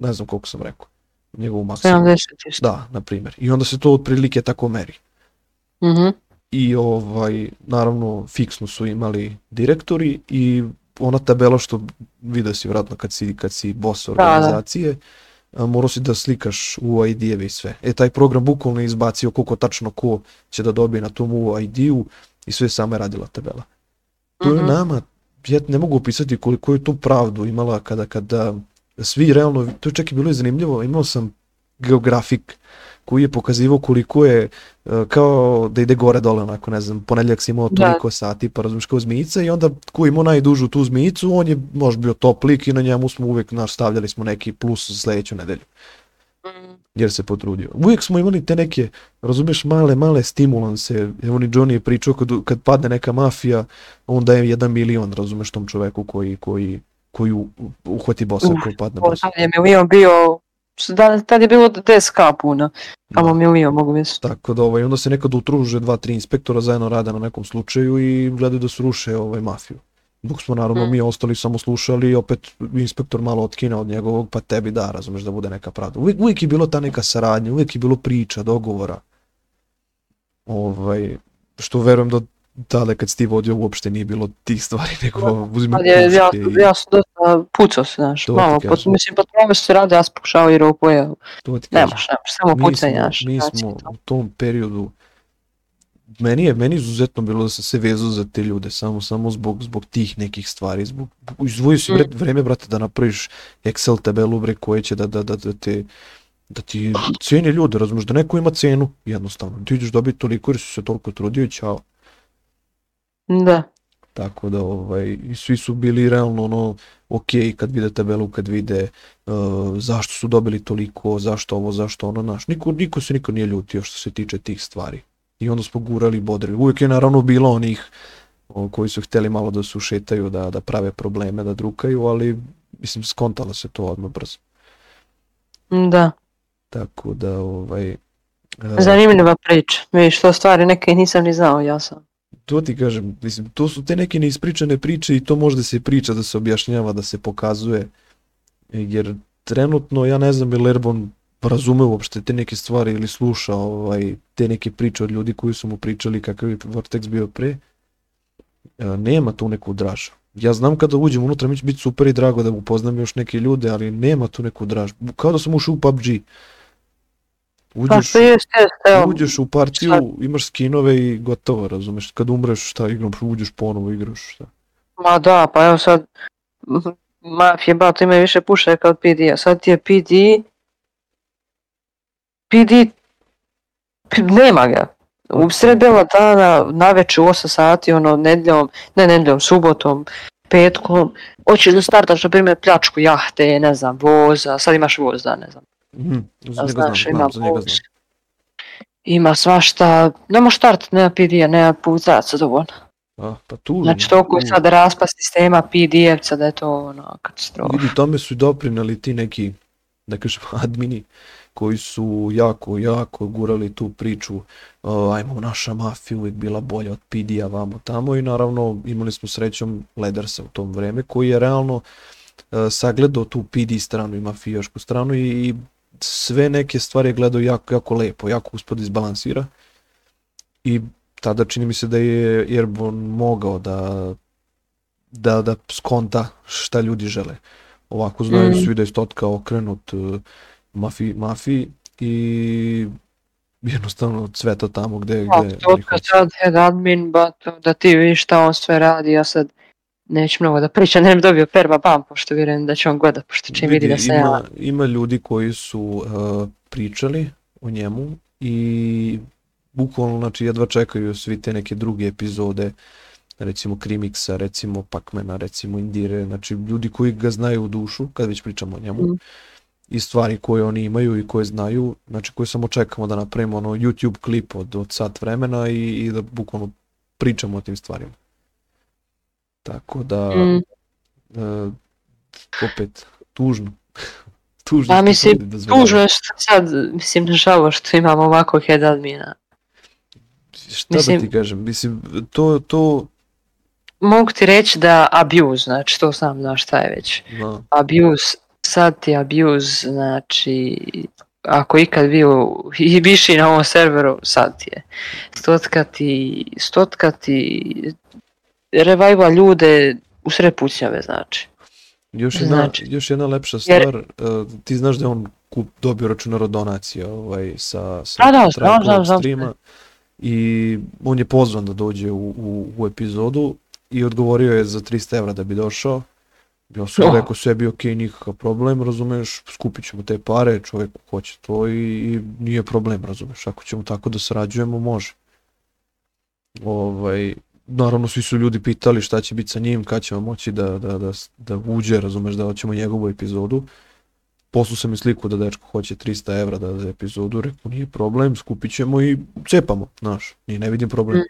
ne znam koliko sam rekao, njegovu maksimum. 70. Da, na primjer. I onda se to otprilike tako meri. Mm I ovaj, naravno, fiksno su imali direktori i ona tabela što vidio si vratno kad si, kad si boss organizacije, da, da morao si da slikaš u id eve i sve. E, taj program bukvalno je izbacio koliko tačno ko će da dobije na tom id u i sve sama je radila tabela. To je mm -hmm. nama, ja ne mogu opisati koliko je tu pravdu imala kada, kada svi realno, to je čak i bilo je zanimljivo, imao sam geografik, uh, koji je pokazivao koliko je e, kao da ide gore dole onako ne znam ponedeljak si imao da. toliko da. sati pa razumiješ kao zmijica i onda ko imao najdužu tu zmijicu on je možda bio top lik i na njemu smo uvek naš stavljali smo neki plus za sledeću nedelju mm. jer se potrudio. Uvijek smo imali te neke, razumeš, male, male stimulanse. Evo ni Johnny je pričao kad, kad padne neka mafija, on daje jedan milion, razumeš, tom čoveku koji, koji, koji uhvati bosa, koji padne bosa. On je milion bio da, tad je bilo DSK puno, tamo da. milion mogu misliti. Tako da ovaj, onda se nekad utruže dva, tri inspektora zajedno rade na nekom slučaju i gledaju da sruše ovaj, mafiju. Dok smo naravno mm. mi ostali samo slušali i opet inspektor malo otkina od njegovog pa tebi da, razumeš da bude neka pravda. Uvijek, uvijek je bilo ta neka saradnja, uvijek je bilo priča, dogovora. Ovaj, što verujem da tada kad Steve odio uopšte nije bilo tih stvari, nego no, da, uzme ja, i... ja sam dosta pucao se, znaš, to malo, pot, mislim, pa tome se rade, ja sam pokušao i roleplaya, nemaš, nemaš, samo pucanje, znaš. Mi znači smo u tom periodu, meni je meni izuzetno bilo da sam se vezao za te ljude samo samo zbog zbog tih nekih stvari zbog izdvojio si bre, mm. vreme brate da napraviš Excel tabelu bre koje će da da da, da te da ti cijeni ljude, razumiješ da neko ima cenu, jednostavno, ti ideš dobiti toliko jer si se toliko trudio i čao. Da. Tako da ovaj, svi su bili realno ono, ok, kad vide tabelu, kad vide uh, zašto su dobili toliko, zašto ovo, zašto ono, naš. Niko, niko se niko nije ljutio što se tiče tih stvari. I onda smo gurali, bodrili. Uvijek je naravno bilo onih koji su hteli malo da se ušetaju, da, da prave probleme, da drukaju, ali mislim skontalo se to odmah brzo. Da. Tako da ovaj... E, Zanimljiva priča, vidiš, to stvari neke nisam ni znao, ja sam to ti kažem, mislim, to su te neke neispričane priče i to možda se priča da se objašnjava, da se pokazuje, jer trenutno, ja ne znam, je Lerbon razume uopšte te neke stvari ili sluša ovaj, te neke priče od ljudi koji su mu pričali kakav je Vortex bio pre, e, nema tu neku dražu. Ja znam kada uđem unutra mi će biti super i drago da upoznam još neke ljude, ali nema tu neku dražu. Kao da sam ušao u PUBG. Pa uđeš, pa jest, jest, uđeš u partiju, šta? imaš skinove i gotovo, razumeš, kad umreš šta igram, uđeš ponovo igraš šta. Ma da, pa evo sad, mafije bat imaju više pušeka kao PD-a, sad ti je PD, PD, nema ga. U sred bela dana, na večer u 8 sati, ono, nedljom, ne nedljom, subotom, petkom, hoćeš da startaš, na primjer, pljačku jahte, ne znam, voza, sad imaš voz, da, ne znam, Mm, za njega znam, znam, da, za njega znam. Ima svašta, nema štart, nema pd PDA, nema puzaca dovoljno. A, pa tu, Znači toliko je sad raspad sistema PD-evca da je to ono katastrofa. vidi, tome su i doprinali ti neki, da kažem, admini koji su jako, jako gurali tu priču, uh, ajmo naša mafija uvijek bila bolja od PD-a vamo tamo i naravno imali smo srećom Ledersa u tom vreme koji je realno uh, sagledao tu PD stranu i mafijašku stranu i, i sve neke stvari je gledao jako, jako lepo, jako uspio da izbalansira i tada čini mi se da je Airborne mogao da da, da skonta šta ljudi žele. Ovako znaju mm. svi da je stotka okrenut e, mafiji, mafiji i jednostavno cveta tamo gde... gde to, to, to sad head admin, ba, da ti vidiš šta on sve radi, ja sad neću mnogo da pričam, ne dobio perma bam, pošto vjerujem da će on gleda, pošto čim vidi, vidi da se ja... Ima ljudi koji su uh, pričali o njemu i bukvalno, znači, jedva čekaju svi te neke druge epizode, recimo Krimiksa, recimo Pakmena, recimo Indire, znači ljudi koji ga znaju u dušu, kad već pričamo o njemu, mm. i stvari koje oni imaju i koje znaju, znači koje samo čekamo da napravimo ono YouTube klip od, od sat vremena i, i da bukvalno pričamo o tim stvarima. Tako da, mm. uh, opet, tužno. tužno pa mislim, tužno je što sad, mislim, nažalost što imamo ovako head admina. Šta mislim, da ti kažem, mislim, to, to... Mogu ti reći da abuse, znači to znam znaš šta je već. No. Da. Abuse, sad ti abuse, znači ako ikad bio i viši na ovom serveru, sad ti je. Stotka ti, stotka ti revajva ljude u sred pucnjave, znači. Još jedna, znači, još jedna lepša stvar, jer, ti znaš da je on kup, dobio računar od donacije ovaj, sa, sa a, da, da znam, znam, streama i on je pozvan da dođe u, u, u epizodu i odgovorio je za 300 evra da bi došao. Ja sam oh. rekao sebi, ok, nikakav problem, razumeš, skupit ćemo te pare, čovjek hoće to i, i nije problem, razumeš, ako ćemo tako da sarađujemo, može. Ovaj, naravno svi su ljudi pitali šta će biti sa njim, kad ćemo moći da, da, da, da uđe, razumeš, da hoćemo njegovu epizodu. Poslu sam i sliku da dečko hoće 300 evra da za epizodu, rekao nije problem, skupit ćemo i cepamo, znaš, nije, ne vidim problem. Mm.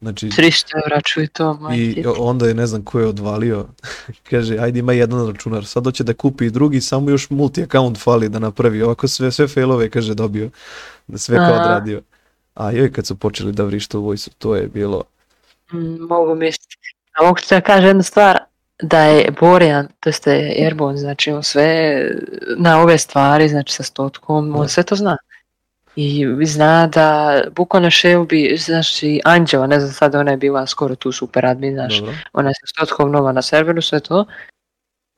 Znači, 300 evra čuj to, majke. I onda je ne znam ko je odvalio, kaže ajde ima jedan računar, sad hoće da kupi drugi, samo još multi account fali da napravi, ovako sve, sve failove kaže dobio, da sve kao odradio. A joj, kad su počeli da vrište u vojsu, to je bilo... Mm, mogu misliti. A mogu da kažem jednu stvar, da je Borjan, to jeste da Airborne, znači on sve na ove stvari, znači sa stotkom, on da. sve to zna. I zna da bukvalno Shelby, znači Anđela, ne znam sad, ona je bila skoro tu super admin, znači ona je sa stotkom nova na serveru, sve to,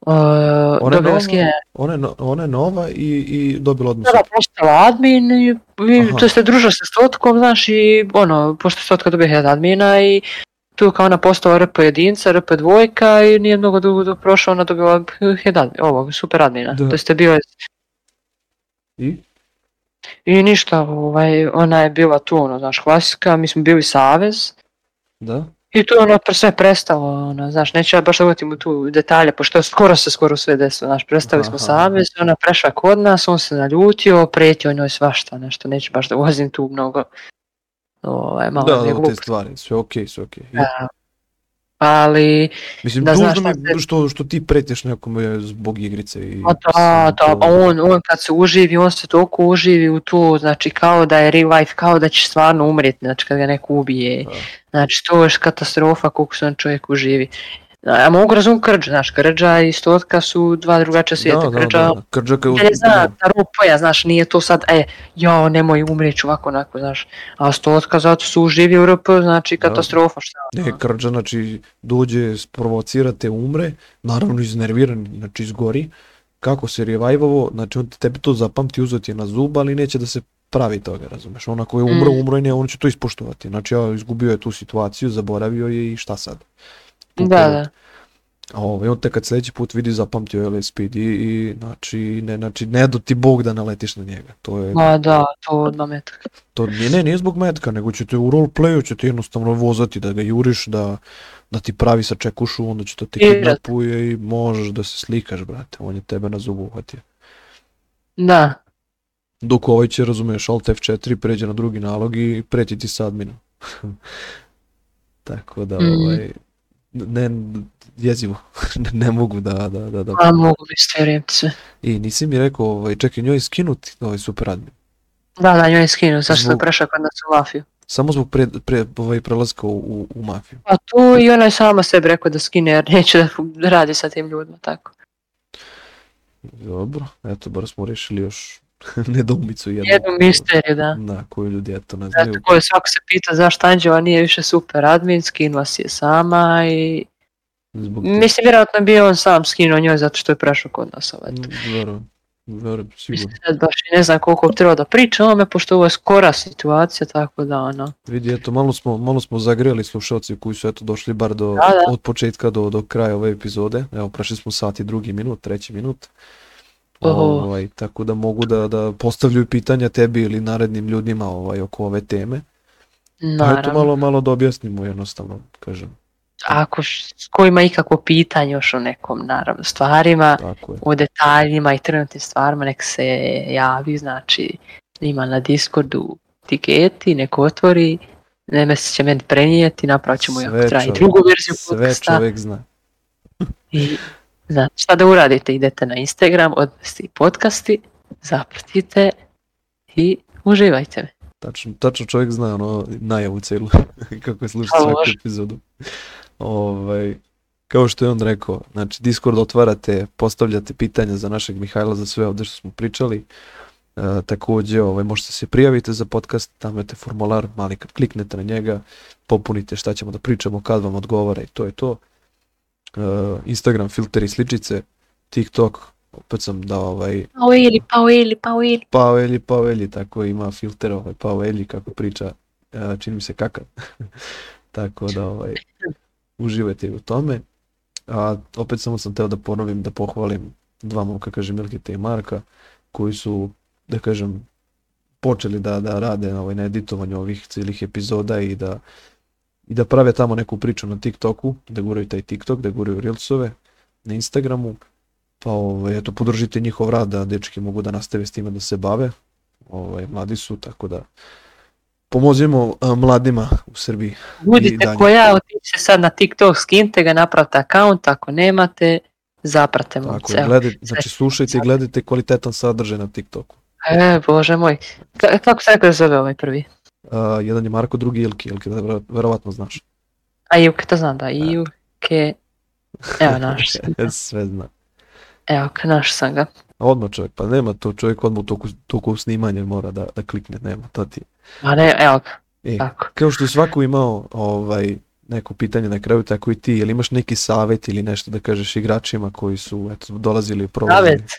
Uh, ona, je nova, ona, je, ona je nova i, i dobila odmah. Da, postala admin, i, i, to se družila sa Stotkom, znaš, i ono, pošto Stotka dobija jedan admina i tu kao ona postala RP jedinca, RP dvojka i nije mnogo dugo do prošlo, ona dobila jedan, ovog, super admina. Da. To ste bio... I? I ništa, ovaj, ona je bila tu, ono, znaš, klasika, mi smo bili savez. Da. I to je ono sve prestalo, ono, znaš, neću ja baš da uvatim u tu detalje, pošto skoro se skoro sve desilo, znaš, prestali smo savez, ona prešla kod nas, on se naljutio, pretio njoj svašta, nešto, neću baš da ulazim tu mnogo. Ovaj, malo da, da, te stvari, sve okej, okay, sve okej. Okay ali Mislim, da znaš šta se... što, što ti preteš nekome zbog igrice. I a pa da, da, pa on, on kad se uživi, on se toliko uživi u to, znači kao da je real life, kao da će stvarno umreti, znači kad ga neko ubije. Da. Znači to je katastrofa koliko se on čovjek uživi. Ja mogu razum Krđ, znaš, Krđa i Stotka su dva drugačija da, svijeta. Da, krđa, da, da. Krđa kao... Ne znam, ta ropoja, znaš, nije to sad, e, jao, nemoj umreći ovako, onako, znaš. A Stotka zato su uživi u RP, znači da. katastrofa, šta. Da. Ne, Krđa, znači, dođe, sprovocira te, umre, naravno iznerviran, znači izgori. Kako se revajvovo, znači on tebi to zapamti, uzeti je na zub, ali neće da se pravi toga, razumeš? Ona koji je umro, mm. umro i ne, on će to ispoštovati. Znači, ja izgubio je tu situaciju, zaboravio je i šta sad? Da, da. Ovaj, on te kad sledeći put vidi zapamtio LSPD i znači ne, znači ne do da ti bog da naletiš na njega. To je... Ma da, to odmah metak. To nije, ne, nije zbog metka, nego će te u roleplayu će te jednostavno vozati da ga juriš, da, da ti pravi sa čekušu, onda će to te kidnapuje i možeš da se slikaš, brate. On je tebe na zubu uhvatio. Da. Dok ovaj će, razumeš, Alt F4 pređe na drugi nalog i preti ti sa adminom. Tako da, mhm. ovaj, ne, jezivo, ne mogu da, da, da, da. A mogu mi sve I nisi mi rekao, ovaj, čekaj, njoj skinuti ovaj super admin. Da, da, njoj je skinuo, zašto je prešao kod nas u mafiju. Samo zbog pre, pre, ovaj, prelaska u, u mafiju. A pa tu i ona je sama sebi rekao da skine, jer neće da radi sa tim ljudima, tako. Dobro, eto, bar smo rešili još nedoumicu jednu. Jednu misteriju, da. Da, koju ljudi eto ne znaju. Zato koju svako se pita zašto Anđela nije više super admin, skinula si je sama i... Zbog te... Mislim, vjerojatno bi on sam skinuo njoj zato što je prešao kod nas, ali eto. Mm, Verujem, sigurno. Mislim, sad baš ne znam koliko treba da priča o ome, pošto ovo je skora situacija, tako da ono... Vidi, eto, malo smo, malo smo zagrijali slušalci koji su eto došli bar do, da, da. od početka do, do kraja ove epizode. Evo, prešli smo sat i drugi minut, treći minut. Uh, Ovaj, tako da mogu da, da postavljaju pitanja tebi ili narednim ljudima ovaj, oko ove teme. Pa naravno. eto malo, malo da objasnimo jednostavno, kažem. Ako ko ima ikakvo pitanje još o nekom, naravno, stvarima, o detaljima i trenutnim stvarima, nek se javi, znači ima na Discordu tiketi, nek otvori, Nemes će meni prenijeti, napravit ćemo jako traje drugu verziju podcasta. Sve čovjek zna. I Znači, šta da uradite, idete na Instagram, i podcasti, zapratite i uživajte me. Tačno, tačno čovjek zna ono, najavu celu, kako je slušati svaku epizodu. Ovaj, kao što je on rekao, znači Discord otvarate, postavljate pitanja za našeg Mihajla, za sve ovdje što smo pričali. E, također ovaj, možete se prijavite za podcast, tamo imate formular, mali kad kliknete na njega, popunite šta ćemo da pričamo, kad vam odgovara i to je to uh, Instagram filter i sličice, TikTok, opet sam dao ovaj... Paueli, Paoeli, Paoeli. Paueli, Paoeli, tako ima filter ovaj Paueli kako priča, uh, čini mi se kaka. tako da ovaj, uživajte u tome. A opet samo sam teo da ponovim, da pohvalim dva momka, kažem, Milkita i Marka, koji su, da kažem, počeli da, da rade ovaj, na editovanju ovih cijelih epizoda i da i da prave tamo neku priču na TikToku, da guraju taj TikTok, da guraju Reelsove na Instagramu, pa ovaj, eto, podržite njihov rad da dečki mogu da nastave s time da se bave, ovaj, mladi su, tako da pomozimo uh, mladima u Srbiji. Budite ko ja, otiče sad na TikTok, skinite ga, napravite akaunt, ako nemate, zapratemo. Tako je, gledajte, znači slušajte i gledajte kvalitetan sadržaj na TikToku. E, bože moj, K kako se rekao zove ovaj prvi? Uh, jedan je Marko, drugi Ilke. Ilke da verovatno znaš. A Ilke to znam, da. da. Ilke... Evo naš. Sve zna. Evo, naš sam ga. Odmah čovjek, pa nema to čovjek odmah u toku, toku snimanja mora da, da klikne, nema, to ti je. A ne, evo ga. E, tako. Kao što je svako imao ovaj, neko pitanje na kraju, tako i ti, jel imaš neki savet ili nešto da kažeš igračima koji su eto, dolazili i prolazili? Savjet?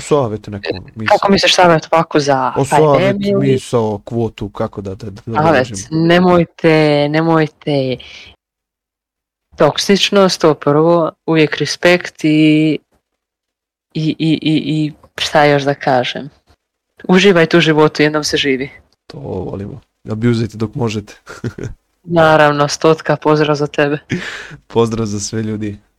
Savete neku e, misao. Kako misliš savjet ovako za o, pandemiju? Savjet, misao, kvotu, kako da da te da savjet, nemojte, nemojte toksičnost, to prvo, uvijek respekt i, i, i, i, i šta još da kažem. Uživajte u životu, jednom se živi. To volimo. Abuzajte dok možete. Naravno, stotka, pozdrav za tebe. pozdrav za sve ljudi.